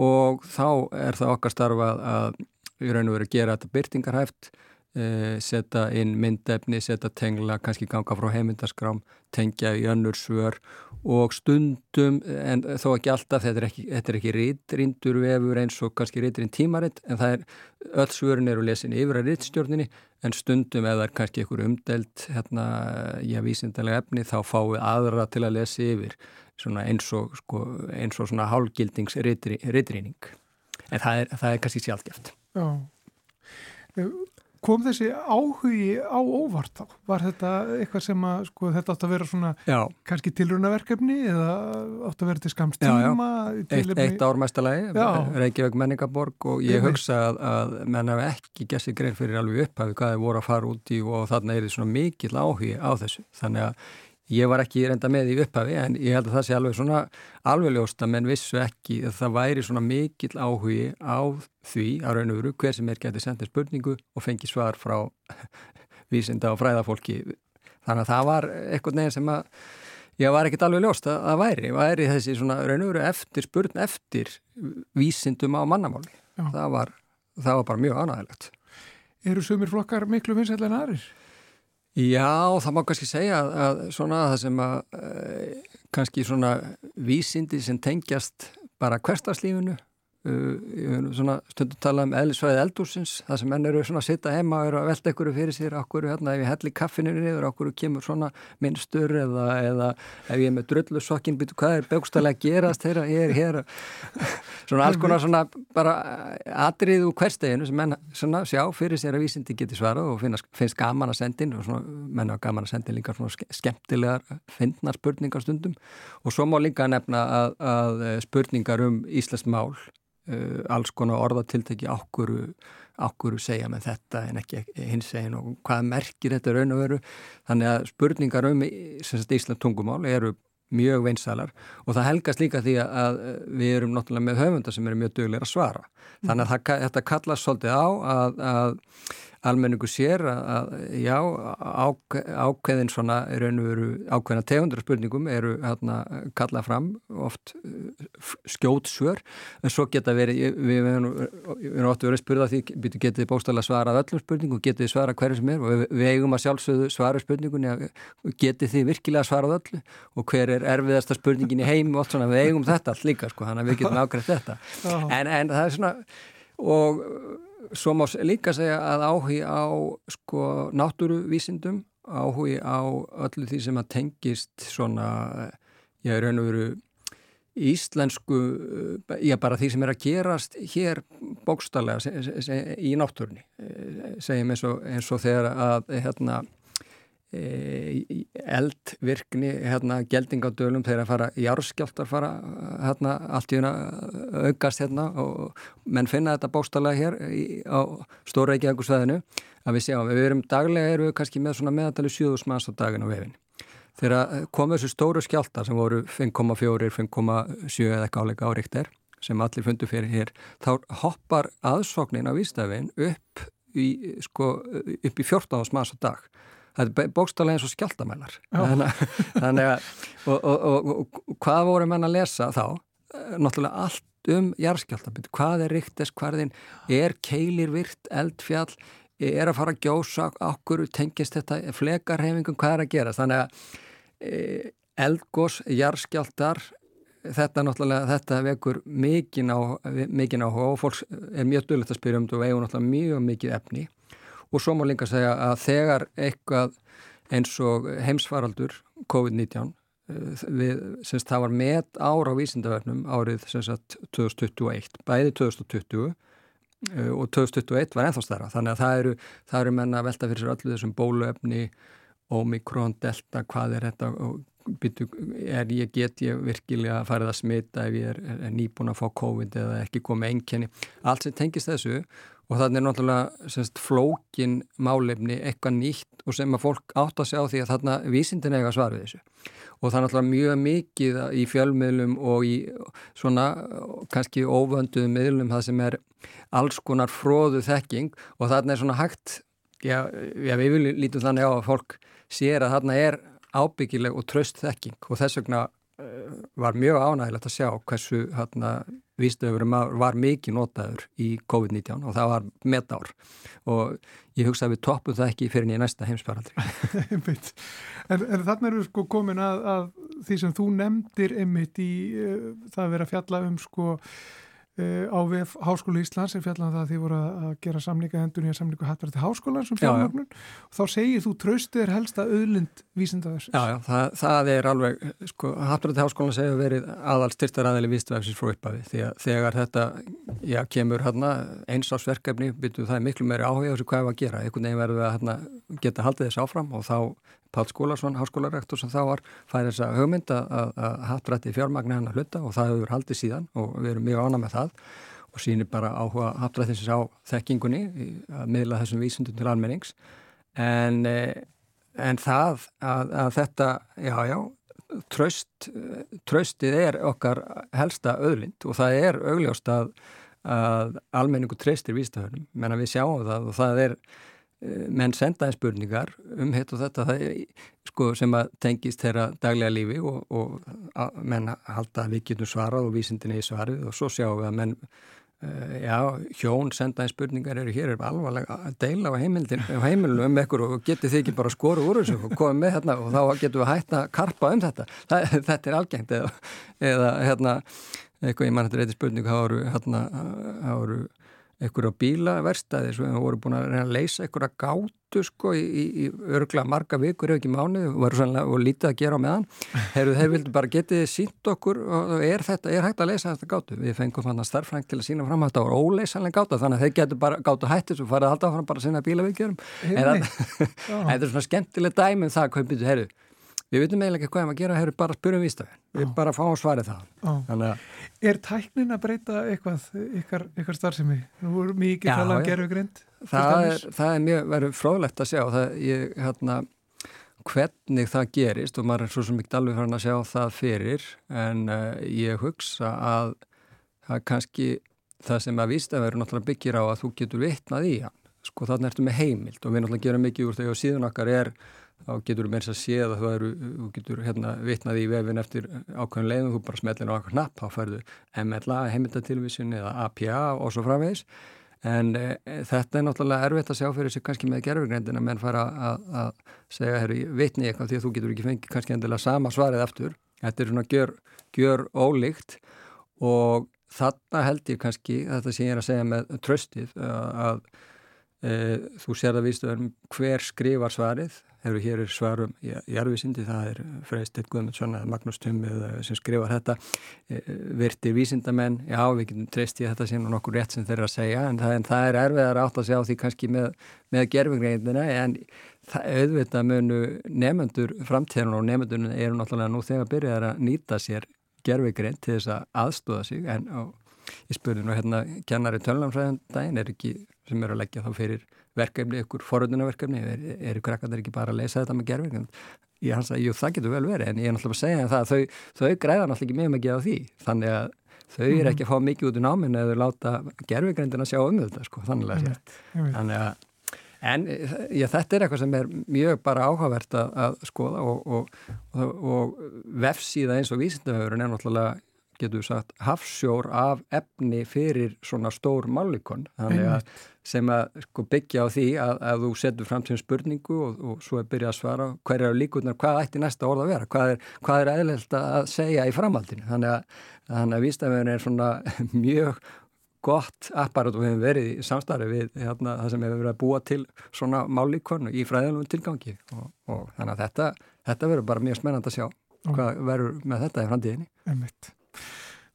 og þá er það okkar starfað að við raun og veru gera þetta byrtingarhæft setja inn myndefni, setja tengla, kannski ganga frá heimindaskrám, tengja í önnur svör og stundum, en þó ekki alltaf, þetta er ekki, ekki rítrindur vefur eins og kannski rítrinn tímaritt, en það er, öll svörin eru lesin yfir að rítstjórninni, en stundum eða er kannski einhver umdelt, hérna, já, vísindalega efni, þá fáið aðra til að lesa yfir, svona eins og, sko, eins og svona hálgildings rítrinning. En það er, það er kannski sjálfgeft. Já kom þessi áhugi á óvart þá? Var þetta eitthvað sem að, sko, þetta átt að vera svona já. kannski tilrunaverkefni eða átt að vera til skamstíma? Eitt, eitt ármæstalagi, Reykjavík menningaborg og ég hugsa að, að menn hafa ekki gessið grein fyrir alveg upphafi hvað þið voru að fara út í og þarna er því svona mikill áhugi á þessu. Þannig að Ég var ekki reynda með í upphafi en ég held að það sé alveg svona alveg ljósta menn vissu ekki að það væri svona mikill áhugi á því að raun og veru hver sem er getið sendið spurningu og fengi svar frá vísinda og fræðafólki. Þannig að það var eitthvað neginn sem að ég var ekkit alveg ljóst að væri. Væri þessi svona raun og veru eftir spurn eftir vísindum á mannamáli. Það var, það var bara mjög ánægilegt. Eru sumir flokkar miklu vinsætlega en aðrir? Já, það má kannski segja að, að svona það sem að e, kannski svona vísindi sem tengjast bara hverstagslífinu Uh, svona stundum tala um eðlisvæði eldúsins það sem menn eru svona að sitta heima og eru að velta ykkur fyrir sér okkur hérna ef ég helli kaffinu niður okkur kemur svona minnstur eða, eða ef ég er með drullusokkin býtu hvað er bjókstæðilega að gerast þegar ég er hér? Svona alls konar svona bara atrið úr hversteginu sem menn svona sjá fyrir sér að vísindi geti svarað og finnast, finnst gaman að sendin og svona menn hafa gaman að sendin líka svona skemmtilegar finna spurningar stundum. Og svo má líka nefna að, að Íslands uh, alls konar orðatiltæki ákkuru, ákkuru segja með þetta en ekki hins eginn og hvað merkir þetta raun og veru þannig að spurningar um Ísland tungumál eru mjög veinsalar og það helgast líka því að við erum náttúrulega með höfundar sem eru mjög döglegir að svara. Þannig að það, þetta kallast svolítið á að, að almenningu sér að, já, ák, ákveðin svona veru, ákveðina tegundur spurningum eru hérna kallað fram oft uh, skjótsvör. En svo geta verið, við erum óttu verið að spyrja því, getið þið bóstæðilega svarað öllum spurningum, getið þið svarað hverju sem er? Og við, eigum að sjálfsögðu svara spurningunni getið þið virkilega svarað öllu? Og hver er erfiðasta spurningin í heim og allt svona, við eigum þetta allt líka sko, þannig að við getum ágreitt þetta. En, en það er svona og svo má líka segja að áhugi á sko náttúruvísindum, áhugi á öllu því sem að tengist svona, ég er raun og veru íslensku, já bara því sem er að gerast hér bókstallega í náttúrunni, segjum eins og, eins og þegar að hérna eldvirkni hérna, geldingadölum þegar að fara járskjáltar fara hérna, allt í hérna aukast hérna og menn finna þetta bóstalega hér í, á stóra ekki ekkur sveðinu að við sjáum, við erum daglega erum við kannski með svona meðatali 7.000 manns á daginn á vefin þegar kom þessu stóru skjáltar sem voru 5,4, 5,7 eða ekki áleika áríkter sem allir fundu fyrir hér, þá hoppar aðsóknin á výstafinn upp í, sko, upp í 14.000 manns á dag það er bókstálega eins og skjáltamælar þannig að og, og, og, og hvað voru menn að lesa þá? Eh, náttúrulega allt um járskjáltabit, hvað er ríktes, hvað er þinn er keilir virt, eldfjall? Er að fara að gjósa? Okkur tengist þetta, flekarhefingum hvað er að gera, þannig að e, eldgós, járskjáltar þetta náttúrulega, þetta vekur mikið á og fólk er mjög dölult að spyrja um þetta og eigur náttúrulega mjög mikið efni og svo má líka segja að þegar eitthvað eins og heimsfaraldur COVID-19 eh, semst það var met ára á vísindavefnum árið semst 2021, bæði 2020 eh, og 2021 var ennþá stærra. Þannig að það eru, það eru menna að velta fyrir sér öllu þessum bóluefni Omikron, Delta, hvað er þetta byrju, er ég, get ég virkilega að fara að smita ef ég er, er nýbúin að fá COVID eða ekki komið enkenni, allt sem tengist þessu og þannig er náttúrulega semst, flókin málefni eitthvað nýtt og sem að fólk átt að sjá því að þarna vísindin eiga svar við þessu. Og það er náttúrulega mjög mikið í fjölmiðlum og í svona kannski óvönduðum miðlum það sem er alls konar fróðu þekking. Og þarna er svona hægt já, já við lítum þannig á að fólk sér að þarna er ábyggileg og tröst þekking. Og þess vegna uh, var mjög ánægilegt að sjá hversu hérna vístöfurum var mikið notaður í COVID-19 og það var metár og ég hugsa að við toppum það ekki fyrir nýja næsta heimsparaldri. en, en þannig eru sko komin að, að því sem þú nefndir einmitt í uh, það að vera fjalla um sko á VF Háskólu Íslands er fjallan um það að því voru að gera samlinga hendur nýja samlingu hattverði háskólan sem fjármögnun. Og þá segir þú tröstið er helsta auðlind vísindaðurs. Já, já, það, það er alveg, sko, hattverði háskólan segja verið aðal styrtar aðeili vísindavefsins frá uppafi því að þegar þetta, já, kemur hérna einsásverkefni, byrju það er miklu meiri áhuga þessu hvað er að gera, einhvern veginn verður við að hérna, geta haldið þess áfram og þá Pál Skólarsson, háskólarektor sem þá var fæði þessa hugmynd að hattrætti fjármagnar hann að hluta og það hefur haldið síðan og við erum mjög ána með það og sínir bara áhuga hattrættinsins á þekkingunni að miðla þessum vísundum til almennings. En, eh, en það að, að þetta, já já tröst, tröstið er okkar helsta öðlind og það er augljóst að, að almenningu treystir vístahörnum, menn að við sjáum það og það er menn sendaði spurningar um hitt og þetta. Það, sko, sem að tengist þeirra daglega lífi og, og menn halda að við getum svarað og vísindinni í svarið og svo sjáum við að menn uh, já, hjón sendaði spurningar eru hér er alvarlega að deila á heimilinu um ekkur og getur þið ekki bara skoru úr þessu og komið með hérna og þá getum við hægt að karpa um þetta. Það, þetta er algengt eða, eða hérna, eitthvað ég mann þetta reyndi spurningu það voru hérna, það voru einhverja bílaverstaði við vorum búin að reyna að leysa einhverja gátu sko í, í, í örgla marga vikur ef ekki mánu og, og lítið að gera á meðan. Þeir vildi bara getið sínt okkur og er þetta, er hægt að leysa þetta gátu? Við fengum hann að starffræng til að sína fram að þetta var óleysanlega gáta þannig að þeir getur bara gátu hættis og farið alltaf fram bara að sinna bílavíkjörum en þetta er svona skemmtileg dæmi um það hvað byrju, herru við veitum eiginlega ekki hvað við að gera, hefur bara spyrjum vístafinn, við bara fáum svarið það. Að... Er tæknin að breyta eitthvað, ykkar, ykkar starfsemi? Nú voru mikið Já, talað um gerfugrind. Það, það er mjög verið fróðlegt að sjá, það, ég, hérna, hvernig það gerist og maður er svo sem ekki alveg farin að sjá það fyrir, en uh, ég hugsa að það kannski það sem að vístafinn náttúrulega byggir á að þú getur vitnað í hann. Sko þannig ertu með heimild og við náttúrulega gerum mikið úr þegar síðan okkar er þá getur þú meins að sé að þú, eru, þú getur hérna, vitnað í vefin eftir ákveðin leiðum, þú bara smellir á eitthvað knapp, þá færðu MLA, heimildatilvísin eða APA og svo framvegis. En e, þetta er náttúrulega erfitt að sjá fyrir sig kannski með gerfugreindin að menn fara að segja, herru, vitni eitthvað því að þú getur ekki fengið kannski endilega sama svarið eftir þetta er svona gjör, gjör ólíkt og þarna held ég kannski, þetta sem ég er að segja með tröstið að, að e, þú sér að vístu hver skrifar svarið Hefur hér er svarum í jarðvísindi, það er Freystedt Guðmundsson eða Magnús Tummið sem skrifar þetta, e, virtir vísindamenn, já við getum treyst í þetta sem nokkur rétt sem þeir eru að segja en það, en það er erfiðar átt að sjá því kannski með, með gerfingreindina en það auðvitað munu nefnendur framtíðan og nefnendurinn eru náttúrulega nú þegar byrjaðar að nýta sér gerfingreind til þess að aðstóða sig en á, ég spurði nú hérna kennari tölnamfræðandaginn er ekki sem eru að leggja þá fyrir verkefni, ykkur foröldunarverkefni er, eru krakkarnir ekki bara að leysa þetta með gerfingum ég hans að, jú, það getur vel verið en ég er náttúrulega að segja það að þau, þau græða náttúrulega ekki mjög mikið á því. Þannig að þau eru ekki að fá mikið út í náminu eða láta gerfingrindin að sjá um þetta sko, þannig að, þannig að en já, þetta er eitthvað sem er mjög bara áhugavert að, að skoða og, og, og, og vefsíða eins og vísindahöfurinn er náttúrulega getur við sagt, hafsjór af efni fyrir svona stór málikon sem að sko, byggja á því að, að þú setur fram til spurningu og, og svo er byrjað að svara hver eru líkunar, hvað ætti næsta orð að vera? Hvað er, hvað er eðlelt að segja í framhaldinu? Þannig að, þannig að vístafegin er svona mjög gott apparat og við hefum verið í samstarfi við hérna, það sem hefur verið að búa til svona málikonu í fræðilum tilgangi. Og, og þannig að þetta, þetta verður bara mjög spennand að sjá hvað verður með þetta í framtíðinni. Emitt.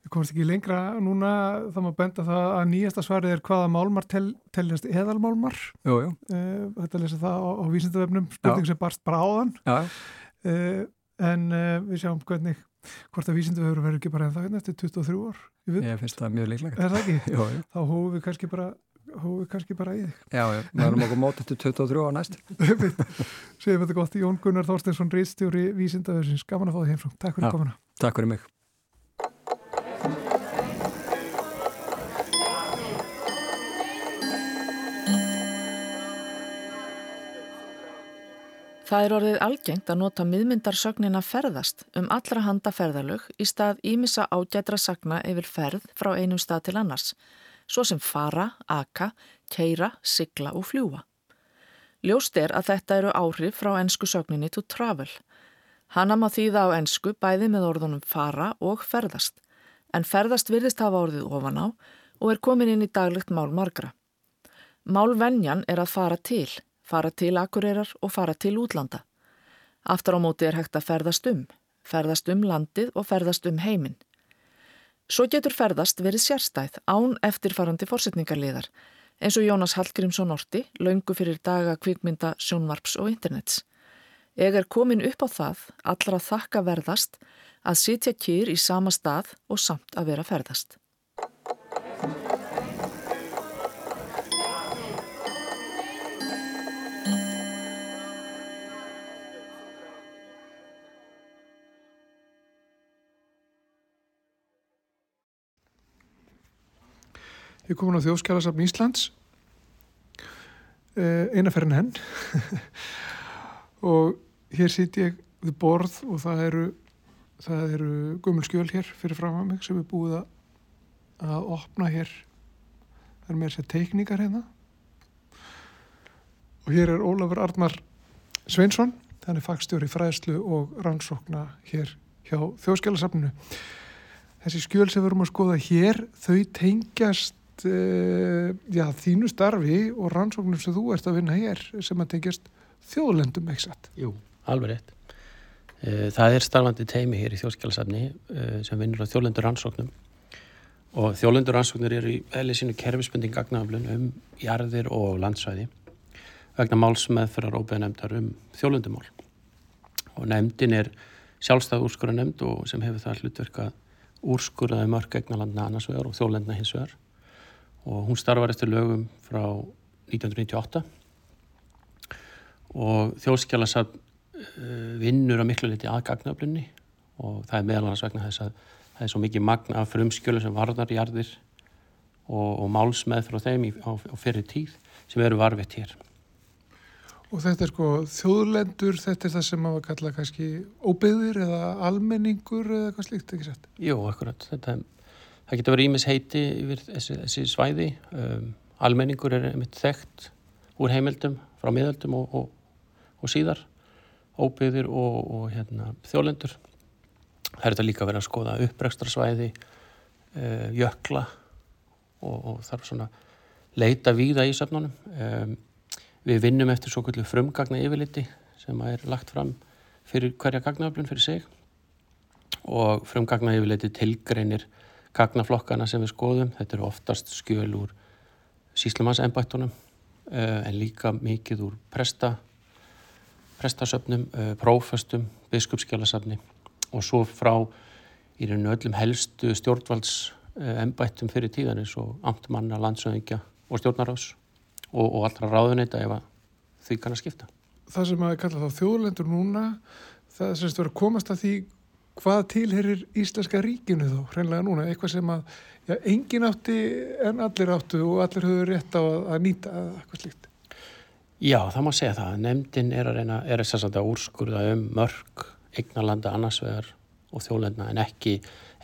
Við komumst ekki lengra núna þá maður benda það að nýjasta svarið er hvaða málmar tel, teljast eðalmálmar. Jú, jú. Uh, þetta lesa það á, á vísindavefnum spurning já. sem barst bara áðan. Uh, en uh, við sjáum hvernig hvort að vísindavefur verður ekki bara en það hérna eftir 23 ár Ég finnst það mjög Er jú. Þá hófum við kannski bara hófum við kannski bara í þig. Já, já, við erum okkur mótið til 23 á næst. Segjum þetta gott. Jón Gunnar Þorstensson Ríðstjóri Vísindavefsins, gaman að fá þið heimfram Takk fyrir komuna. Takk fyrir mig Það er orðið algengt að nota miðmyndarsögnina ferðast um allra handa ferðalög í stað ímissa ágætra sagna yfir ferð frá einum stað til annars, svo sem fara, aka, keira, sigla og fljúa. Ljóst er að þetta eru áhrif frá ennsku sögninni to travel. Hanna má þýða á ennsku bæði með orðunum fara og ferðast, en ferðast virðist hafa orðið ofan á og er komin inn í daglegt mál margra. Málvenjan er að fara til fara til akureyrar og fara til útlanda. Aftur á móti er hægt að ferðast um, ferðast um landið og ferðast um heiminn. Svo getur ferðast verið sérstæð án eftirfarandi fórsetningarliðar, eins og Jónas Hallgrímsson orti, laungu fyrir daga kvikmynda, sjónvarps og internets. Eg er komin upp á það, allra þakka verðast, að sitja kýr í sama stað og samt að vera ferðast. Ég kom hún á þjóðskjálasafn Íslands eh, einaferðin henn. Og hér sitt ég við borð og það eru það eru gummulskjöl hér fyrir fram að mig sem er búið að, að opna hér. Það er með þess að teikningar hérna. Og hér er Ólafur Arnar Sveinsson. Þannig fagstjóri fræðslu og rannsókna hér hjá þjóðskjálasafninu þessi skjöl sem við erum að skoða hér þau tengjast tengjast uh, já, þínu starfi og rannsóknum sem þú ert að vinna hér sem að tengjast þjóðlendum satt? Jú, alveg rétt. Uh, það er starfandi teimi hér í þjóðskjálasafni uh, sem vinnur á þjóðlendur rannsóknum og þjóðlendur rannsóknir eru í eðli sínu kerfisbundin gagnaflun um jarðir og landsvæði vegna málsmeðferðar óbeðanemdar um þjóðlendumál og nefndin er sjálfstæð úrskurða nefnd og sem hefur það hlutverk að úrskurðaði mörg egnalandna annars vegar og þjólendna hins vegar og hún starfar eftir lögum frá 1998 og þjóðskjálasafn uh, vinnur að miklu liti að gagnaflunni og það er meðal annars vegna þess að það er svo mikið magna af frumskjölu sem varðar jarðir og, og málsmeð frá þeim í, á, á fyrir tíð sem eru varfitt hér. Og þetta er sko þjóðlendur, þetta er það sem maður kalla kannski óbyðir eða almenningur eða eitthvað slíkt, ekki sett? Jú, akkurat. Þetta, það getur verið ímis heiti yfir þessi, þessi svæði. Um, almenningur er mitt þekkt úr heimildum, frá miðaldum og, og, og síðar. Óbyðir og, og hérna, þjóðlendur. Það er þetta líka verið að skoða upprækstra svæði, uh, jökla og þarf svona leita víða í söfnunum. Um, Við vinnum eftir svo kvöldu frumgagna yfirliti sem er lagt fram fyrir hverja gagnaflun fyrir sig og frumgagna yfirliti tilgreinir gagnaflokkana sem við skoðum. Þetta eru oftast skjöl úr síslumansembættunum eh, en líka mikið úr presta, prestasöfnum, eh, prófastum, biskupskjálasafni og svo frá í rauninu öllum helstu stjórnvaldsembættum fyrir tíðan eins og amtmanna, landsöðingja og stjórnaráðs og, og allra ráðuneyta ef því kann að skipta. Það sem að kalla þá þjóðlendur núna, það semst verður að komast að því hvað tilherir Íslenska ríkinu þá, hreinlega núna, eitthvað sem að já, engin átti en allir áttu og allir höfðu rétt á að, að nýta eitthvað slíkt. Já, það má segja það. Nemndin er að reyna, er þess að úrskurða um mörg eignalanda annarsvegar og þjóðlendna en ekki,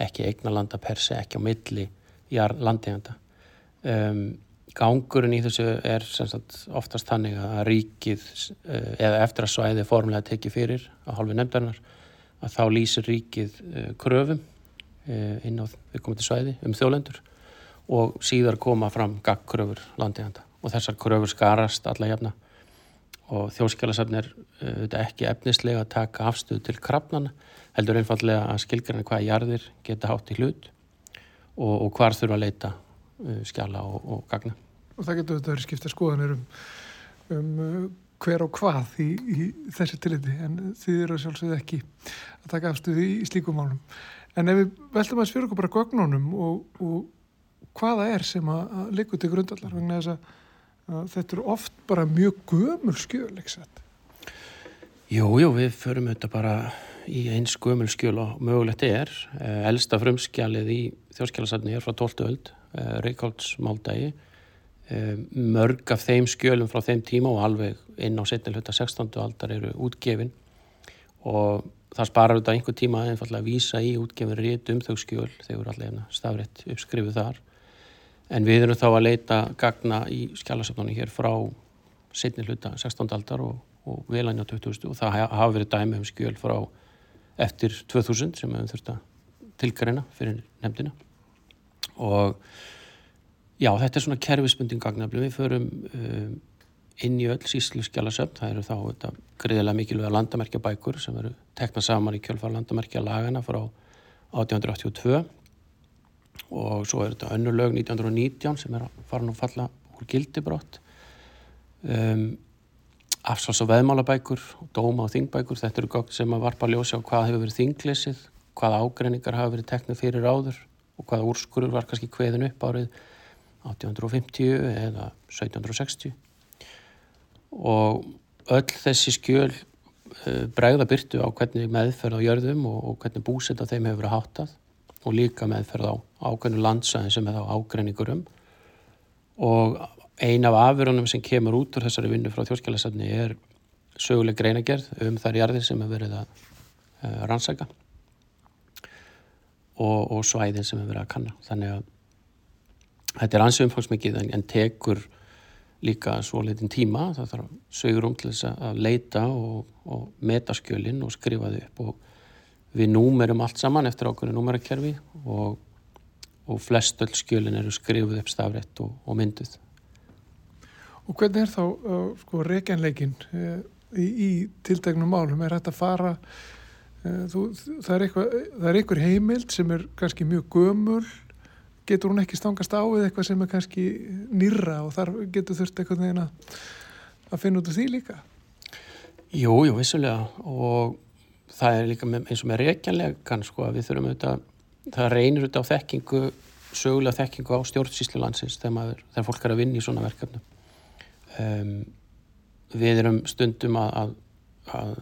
ekki eignalanda per se, ekki á milli í landegjanda. Um, Gangurinn í þessu er sagt, oftast þannig að ríkið eh, eða eftir að svæði formulega tekið fyrir á halvi nefndarinnar að þá lýsir ríkið eh, kröfum eh, inn á viðkomandi svæði um þjólendur og síðar koma fram gagkröfur landegjanda og þessar kröfur skarast alla jafna. Og þjóðskjálasafn er auðvitað ekki efnislega að taka afstöðu til krafnana heldur einfallega að skilgjörna hvaða jarðir geta hátt í hlut og, og hvar þurfa að leita skjala og, og gagna. Og það getur þetta verið skipta skoðanir um, um hver og hvað í, í þessi tiliti en þið eru sjálfsögð ekki að taka afstöðu í, slíkum málum. En ef við veltum að sfyrir okkur bara gögnunum og, og hvaða er sem að, likur til grundallar vegna þess að, að þetta eru oft bara mjög gömul skjöl satt? Jú, við förum þetta bara í eins gömul skjöl og mögulegt er. Eh, elsta frumskjalið í þjóðskjálasatni er frá 12. öld eh, Reykjóldsmáldagi mörg af þeim skjölum frá þeim tíma og alveg inn á setni hluta 16. aldar eru útgefin og það sparar þetta einhver tíma að einfallega að vísa í útgefin rétt um þau skjöl þegar allir stafrætt uppskrifuð þar en við erum þá að leita gagna í skjálasöfnunni hér frá setni hluta 16. aldar og, og velænja 2000 og það hafa verið dæmi um skjöl frá eftir 2000 sem við höfum þurft að tilgreina fyrir nefndina og Já, þetta er svona kerfisbundin gagnafli. Við förum um, inn í öll síslu skjálasöfn. Það eru þá þetta, greiðilega mikilvæga landamerkja bækur sem eru teknað saman í kjölfar landamerkja lagana frá 1882 og svo er þetta önnur lög 1919 sem er að fara nú falla úr gildibrótt. Um, afsvals og veðmálabækur, dóma og þingbækur. Þetta eru gögn sem að varpa að ljósa á hvað hefur verið þinglesið, hvaða ágreiningar hafa verið teknað fyrir áður og hvaða úrskurur var kannski hveðin upp árið 1850 eða 1760 og öll þessi skjöl uh, bregða byrtu á hvernig meðferð á jörðum og, hvernig búsett á þeim hefur verið háttað og líka meðferð á ákveðinu landsæðin sem er á ágreiningurum og ein af afverunum sem kemur út úr þessari vinnu frá þjóðskjálasafni er söguleg greinagerð um þær jarðir sem hefur verið að uh, rannsaka og, og svæðin sem hefur verið að kanna. Þannig að Þetta er ansið umfangsmikið en, en tekur líka svo litin tíma, það þarf sögurum til þess að leita og, og meta skjölinn og skrifa þau upp og við númerum allt saman eftir ákveðinu númerakerfi og, og flest öll skjölinn eru skrifuð upp stafrætt og, og mynduð. Og hvernig er þá uh, sko reikjanleikin uh, í, í tiltegnum málum? Er þetta að fara, uh, þú, það er einhver heimild sem er kannski mjög gömul getur hún ekki stangast á við eitthvað sem er kannski nýra og þar getur þurft eitthvað neina að finna út af því líka? Jú, jú, vissulega og það er líka með, eins og með reykjanlegan sko að við þurfum auðvitað, það reynir auðvitað á þekkingu, sögulega þekkingu á stjórnsýslu landsins þegar, þegar fólk er að vinna í svona verkefnum. Um, við erum stundum að, að, að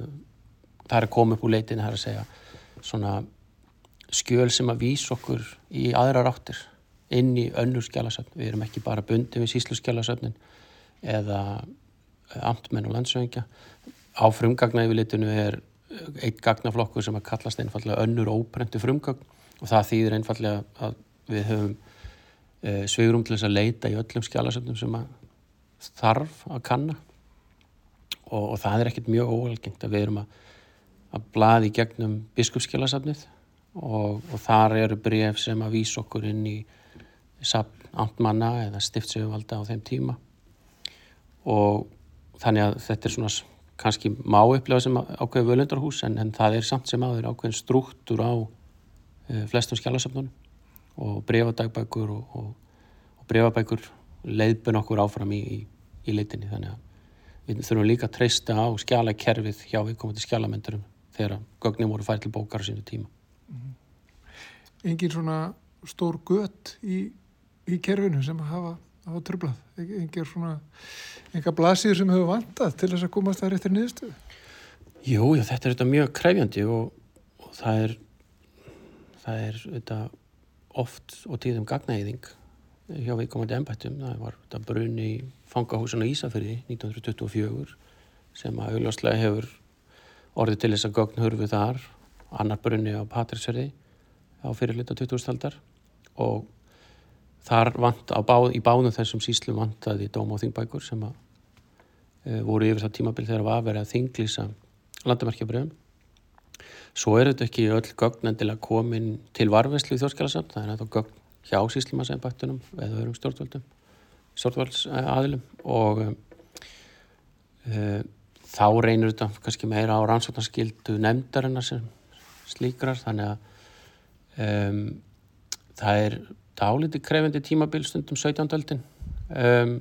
það er að koma upp úr leitinu, það er að segja svona skjöl sem að vísa okkur í aðra ráttir inn í önnur skjálasöfn. Við erum ekki bara bundið við síslu skjálasöfnin eða amtmenn og landsöngja. Á frumgagna yfirlitinu er eitt gagnaflokkur sem að kallast einfallega önnur óbreyndi frumgagn og það þýðir einfallega að við höfum e, svigurum til þess að leita í öllum skjálasöfnum sem að þarf að kanna og, og það er ekkert mjög óalgengt að við erum að, að blaði gegnum biskupskjálasöfnið og, og þar eru bref sem að vísa okkur inn í sapn amtmanna eða stiftsöfuvalda á þeim tíma og þannig að þetta er svona kannski má upplega sem ákveðu völundarhús en, en það er samt sem aður ákveðin struktúr á uh, flestum skjálasöfnunum og brefadagbækur og, og, og brefabækur leiðbun okkur áfram í, í, í leitinni þannig að við þurfum líka að treysta á skjálakerfið hjá viðkomandi skjálamendurum þegar gögnum voru fært til bókar á sínu tíma. Mhm. Engin svona stór gött í, í kerfinu sem hafa, hafa tröflað, engin svona einhver blasir sem hefur vantað til þess að komast þar eftir niðurstöðu? Jú, já, þetta er þetta mjög kræfjandi og, og það er það er þetta oft og tíðum gagnæðing hjá viðkomandi ennbættum. Það var þetta brunni í fangahúsinu Ísafyrði 1924 sem að auðvarslega hefur orðið til þess að gögn hörfu þar, annar brunni á Patrísverði á fyrirlita 2000-aldar og þar vant báð, í báðum þessum síslu vantaði dóm og þingbækur sem að e, voru yfir það tímabil þegar var að þinglýsa landamerkjabröðum. Svo er þetta ekki öll gögn endilega komin til varfeslu í þjóðskjálasamt, það er þetta gögn hjá síslimasæmbættunum eða öðrum stjórnvöldum, stjórnvöldsaðilum og e, þá reynir þetta kannski meira á rannsóknarskildu nefndarinnar sem slíkrar, þannig að um, það er dáliti krefindi tímabil stundum 17. öldin um,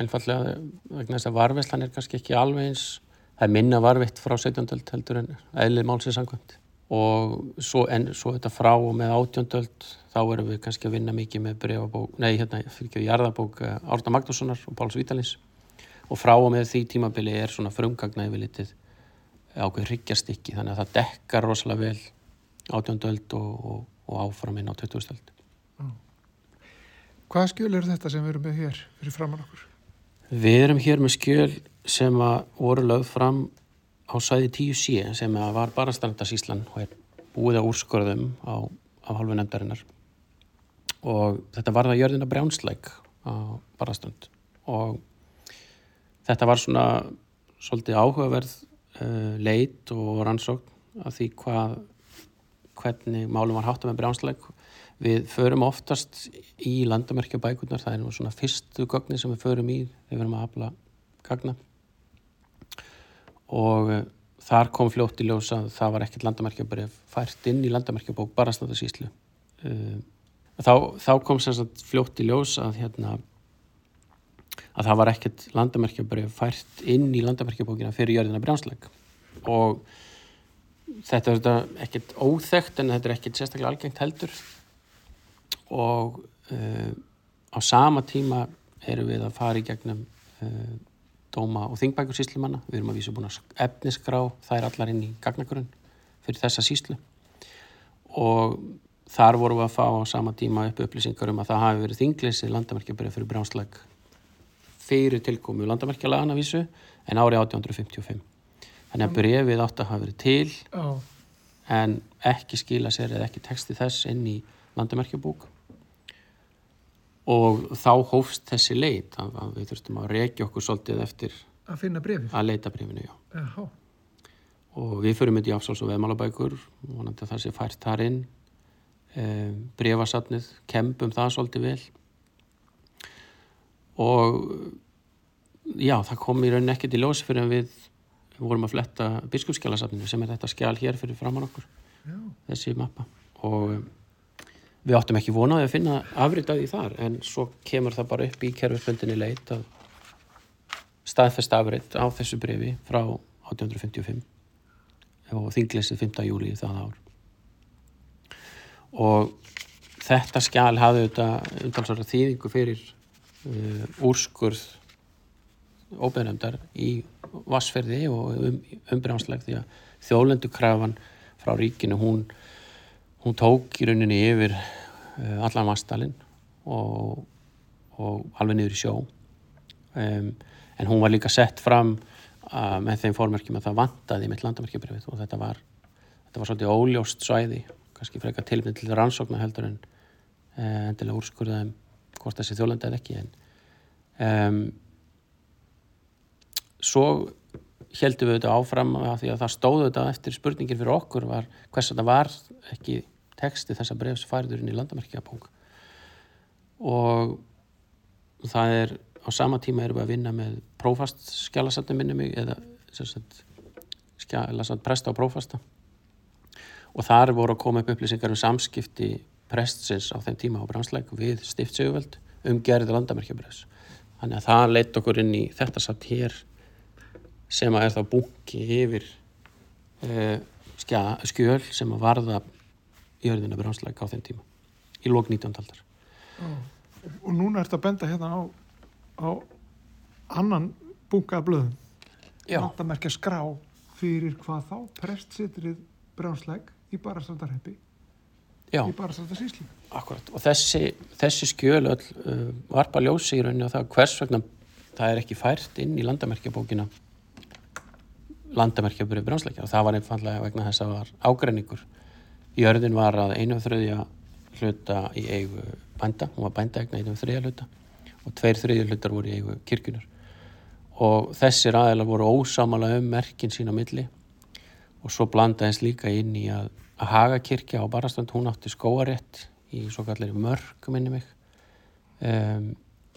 einfallega vegna þess að varveslan er kannski ekki alveg eins það er minna varvitt frá 17. öld heldur en eðlið málsins angvæmt og svo, en svo þetta frá og með 18. öld þá erum við kannski að vinna mikið með breyfabók, nei hérna fyrir ekki að jarðabók eh, Árna Magnússonar og Páls Vítalins og frá og með því tímabili er svona frumgagna yfir litið ákveð hryggjastikki þannig að það dekkar rosalega vel 18. öld og, og, og áfram inn á 20. öld Hvaða skjöl eru þetta sem við erum með hér fyrir framann okkur? Við erum hér með skjöl sem voru lögð fram á sæði 10C sem var bara standasíslan og er búið á úrskorðum á, á halvu nefndarinnar. Og þetta var það jörðina brjánsleik á barastund og þetta var svona svolítið áhugaverð uh, leit og rannsókn af því hvað hvernig málum var hátta með brjánsleik Við förum oftast í landamerkjabækurnar, það er nú svona fyrstu gögni sem við förum í við erum að hafla gagna. Og eh, þar kom fljótt í ljós að það var ekkert landamerkjabref fært inn í landamerkjabók bara stæðasíslu. Eh, þá, þá kom sérstaklega fljótt í ljós að, hérna, að það var ekkert landamerkjabref fært inn í landamerkjabókina fyrir jörðina brjánsleik og þetta er ekkert óþægt en þetta er ekkert sérstaklega algengt heldur og uh, á sama tíma erum við að fara í gegnum uh, dóma og þingbækur síslumanna við erum að vísa búin að efnisgrá það er allar inn í gagnagrunn fyrir þessa síslu og þar vorum við að fá á sama tíma upp upplýsingar um að það hafi verið þingleysi landamerkjabrið fyrir brjánsleg fyrir tilkomu landamerkjalagana vísu en árið 1855 þannig að brefið átt að hafa verið til en ekki skila sér eða ekki texti þess inn í landamerkjabúk og þá hófst þessi leit að, að við þurftum að reykja okkur svolítið eftir að finna brefið að leita brefinu, og við fyrir myndi áfsáls og veðmálabækur og það sé fært þar inn. E, brefasatnið kempum það svolítið vel. Og já, það kom í rauninni ekkert í lós fyrir að við vorum að fletta biskupskjálasatninu sem er þetta skjál hér fyrir framann okkur. Já. þessi mappa. Og við áttum ekki vonaði að finna afritaði þar en svo kemur það bara upp í kerfisbundinni leit að staðfest afrit á þessu brefi frá 1855 og þingleysi 5. júli það ár og þetta skjál hafði auðvitað umtalsvara þýðingu fyrir uh, úrskurð óbeðnöndar í vassferði og um, umbrjánsleg því að þjólendu krafan frá ríkinu hún, hún tók í rauninni yfir uh, allan vastalinn og, og alveg niður í sjó. Um, en hún var líka sett fram uh, með þeim fórmerkjum að það vantaði með landamerkjabrifið og þetta var, þetta var svolítið óljóst svæði kannski frekar tilmynd til rannsókna heldur en uh, endilega úrskurðaðum hvort þessi þjóðlandi eða ekki en um, svo heldum við þetta áfram að því að það stóðu þetta eftir spurningin fyrir okkur var hvers að það var ekki texti þessa brefs færiðurinn í landamerkjapung og það er á sama tíma erum við að vinna með prófast skjálasatnum minni mig eða skjálasatn presta og prófasta. Og þar voru að koma upp upplýsingar um samskipti prestsins á þeim tíma á bransleik við stiftsöguvöld um gerði landamerkjabrefs þannig að það leitt okkur inn í þetta satt hér sem að er þá bunki yfir uh, skja, skjöl sem að varða jörðina bransleik á þeim tíma í lók 19. aldar. Og núna ert að benda hérna á, á annan bunga af blöðum. Landamerkja skrá fyrir hvað þá prestsitrið brjánsleik í barastrandarheppi í barastrandarsíslu Akkurat, og þessi, þessi skjöl öll uh, varpa ljósi í rauninni á það hvers vegna það er ekki fært inn í landamerkjabókina landamerkjaburið brjánsleikja og það var einfallega vegna þess að það var ágreiningur jörðin var að einu þröðja hluta í eigu bænda, hún var bændaegna einu þröðja hluta og tveir þröðja hlutar voru í eigu kirkunar og þessir aðeila voru ósamala um merkin sín á milli og svo blandaðist líka inn í að, að haga kirkja á barastönd, hún átti skóarétt í svo kallir mörg minni mig um,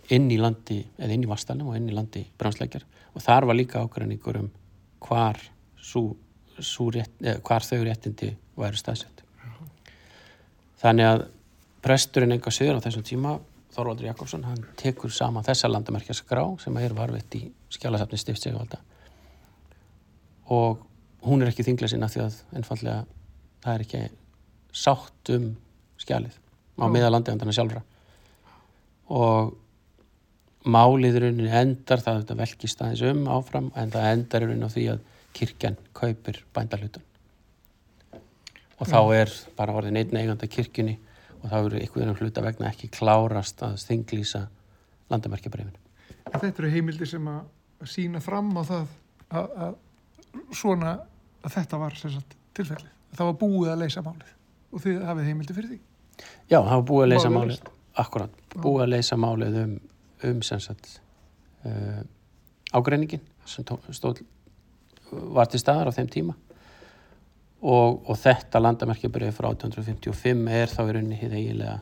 inn í landi, eða inn í vastalum og inn í landi brjánsleikjar og þar var líka ágreiningur um hvar, sú, sú rétt, eða, hvar þau réttindi væri staðsett. Þannig að presturinn enga sögur á þessum tíma, Þorvaldur Jakobsson, hann tekur saman þessa landamerkja skrá sem er varvett í skjálasafni stiftsegvalda og hún er ekki þinglega sinna því að ennfallega það er ekki sátt um skjalið á miða landegjandana sjálfra. Og málið í rauninni endar það velkist aðeins um áfram en það endar í rauninni á því að kirkjan kaupir bændalhutan og þá er bara orðin einn eiganda kirkjunni og þá eru ykkur um hluta vegna ekki klárast að stinglýsa landamerkjabrefinu. Þetta eru heimildi sem að sína fram á það að, að svona að þetta var sagt, tilfellið. Það var búið að leysa málið og þið hafið heimildi fyrir því. Já, það var búið að leysa málið, akkurat, búið að leysa málið um um sagt uh, ágreiningin sem stóð var til staðar á þeim tíma og, og þetta landamerkjabrið frá 1855 er þá í rauninni hið eiginlega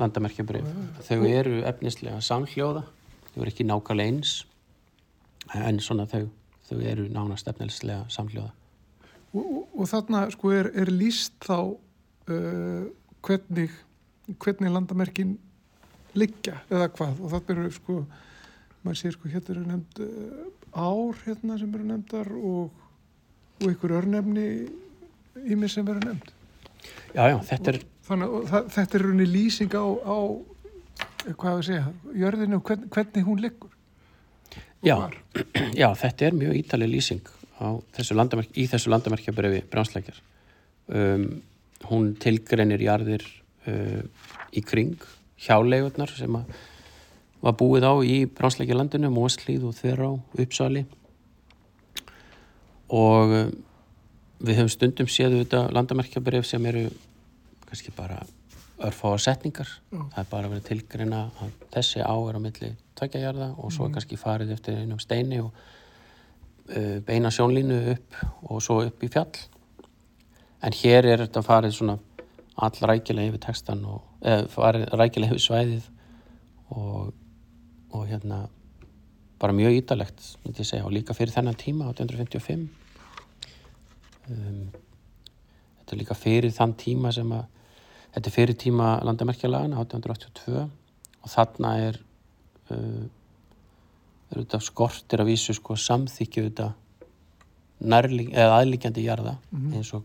landamerkjabrið þau eru efnislega samhljóða þau eru ekki nákvæmlega eins en svona þau, þau eru nánast efnislega samhljóða. Og, og, og þarna sko er, er líst þá uh, hvernig hvernig landamerkin liggja eða hvað? Og það eru sko maður sér sko hérna eru nefnd uh, ár hérna sem eru nefndar og, og ykkur örnefni í mig sem eru nefnd. Já, já, þetta er Þannig að það, þetta er rauninni lýsing á, á hvað við segja, jörðinu og hvern, hvernig hún liggur. Já, já, þetta er mjög ítalið lýsing þessu í þessu landamerkjabrefi brjánsleikjar um, hún tilgreinir jarðir uh, í kring hjáleigurnar sem var búið á í Bránsleikja landinu, Móslíð og Þverá, Uppsali og eh, við höfum stundum séðu þetta landamerkjabref sem eru kannski bara örfáar setningar, mm. það er bara verið tilgreina að þessi á er á milli tveikjajarða og svo er mm. kannski farið eftir einum steini og uh, beina sjónlínu upp og svo upp í fjall en hér er þetta farið svona all rækilega yfir textan og eða farið rækilega yfir svæðið og, og hérna bara mjög ítalegt myndi ég segja og líka fyrir þennan tíma 1855 um, þetta er líka fyrir þann tíma sem að þetta er fyrir tíma landamerkjalagana 1882 og þarna er uh, er þetta skortir að vísu sko samþykju þetta aðlíkjandi jarða Mhm. eins og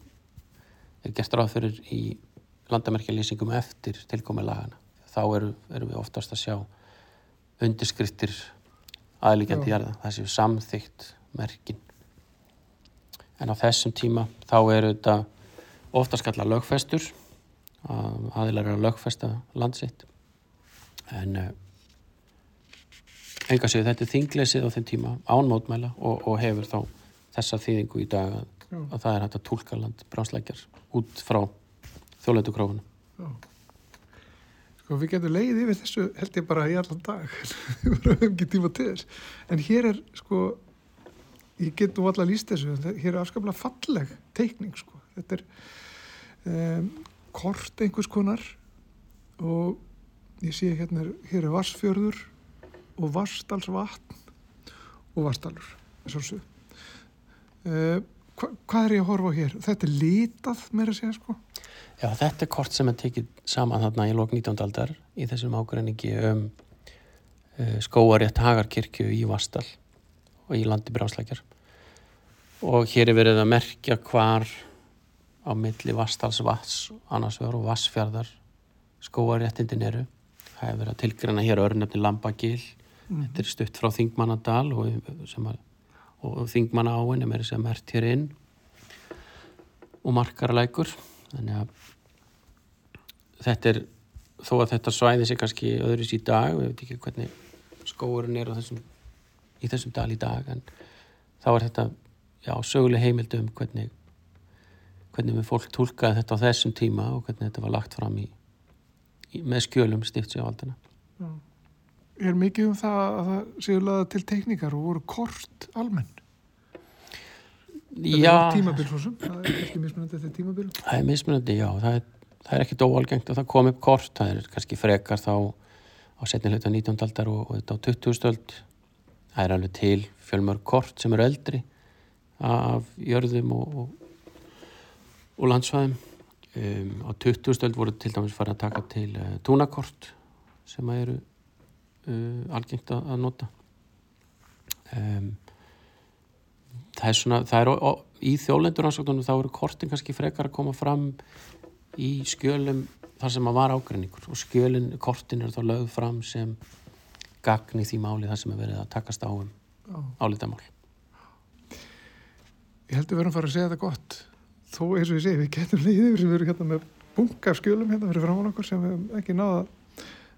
er gert ráð fyrir í landamerkjalýsingum eftir tilkomi lagana. Þá eru, eru við oftast að sjá undirskriftir aðlíkjandi jarða, það séu samþygt merkin. En á þessum tíma þá eru þetta oftast kalla lögfestur, að aðilar eru að lögfesta landsitt. En uh, enga séu þetta þingleysið á þeim tíma án mótmæla og, og hefur þá þessa þýðingu í dag að, að það er hægt að tólka land bránsleikjar út frá þjóðleitukrófuna. Sko við getum leið yfir þessu held ég bara í allan dag við höfum ekki tíma til þess en hér er sko ég get nú alltaf líst þessu hér er afskaplega falleg teikning sko þetta er um, kort einhvers konar og ég sé hérna hér er Vassfjörður og Vassdalsvatn og Vassdalur þessu uh, hva, hvað er ég að horfa á hér? Þetta er litað meira að segja sko Já, þetta er kort sem er tekið saman þarna í lok 19. aldar í þessum ágreiningi um uh, skóarétt Hagarkirkju í Vastal og í landi bránsleikjar. Og hér er verið að merkja hvar á milli Vastals vats annars vegar og Vassfjardar skóaréttindin eru. Það hefur verið að tilgreina hér örnefni Lambagil. Þetta er stutt frá Þingmannadal og, að, og Þingmanna áin er sem mert hér inn og markarlækur. Þannig að þetta er, þó að þetta svæði sé kannski öðruðs í dag, við veit ekki hvernig skóurinn er á þessum, í þessum dal í dag, en þá er þetta, já, söguleg heimild um hvernig, hvernig við fólk tólkaði þetta á þessum tíma og hvernig þetta var lagt fram í, í með skjölum stiftsjáaldina. er mikið um það að það séu laða til teikningar og voru kort almenn Já, tímabil svo sem, það er ekki mismunandi eftir tímabil það er mismunandi, já, það er, það er ekkit óalgengt að það kom upp kort, það er kannski frekar þá á setni hluta 19. aldar og, og þetta á 20. stöld það er alveg til fjölmörg kort sem eru eldri af jörðum og, og, og landsvæðum um, á 20. stöld voru til dæmis farið að taka til uh, túnakort sem eru uh, algengt að, nota um, það er svona, það er ó, ó, í þjóðlenduransóknunum þá eru kortin kannski frekar að koma fram í skjölum þar sem að var ágreiningur og skjölin, kortin eru þá lögð fram sem gagn í því máli þar sem er verið að takast á um álitamál. Ég held að við verðum að fara að segja þetta gott. Þó eins og ég segi, við getum leiðið yfir sem við erum hérna með bunga af skjölum hérna fyrir framann okkur sem við ekki náða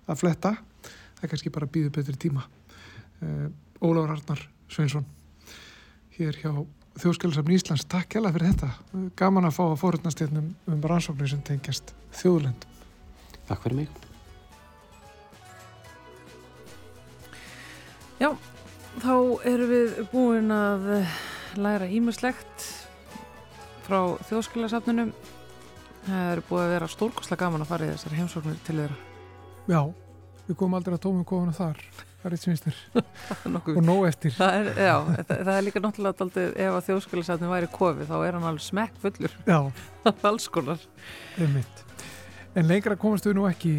að fletta. Það er kannski bara býðu betri tíma. Uh, Ólafur Arnar Sveinsson hér hjá Þjóðskjálasafn Íslands, takk hjá fyrir þetta. Gaman að fá að fórhundnast hérna um, um rannsóknir sem tengjast þjóðlend Takk fyrir mig. Já, þá erum við búin að eh, læra ímislegt frá þjóðskilasafninu. Það er búið að vera stórkoslega gaman að fara í þessar heimsóknir til þeirra. Já, við komum aldrei að tómum kofuna þar það er eitt svinstir og nóg eftir Það er, já, það, það er líka náttúrulega daldið, ef að þjóðskilasafnin væri kofi þá er hann alveg smekk fullur Já, alls konar. einmitt En lengra komast við nú ekki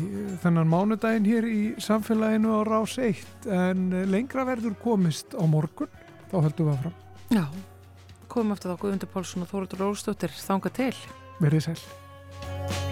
þennan mánudaginn hér í samfélaginu á rás 1 en lengra verður komist á morgun þá höldum við að fram Já, komum eftir þá Guðmundur Pálsson og Þóruður Róstóttir þanga til. verið sæl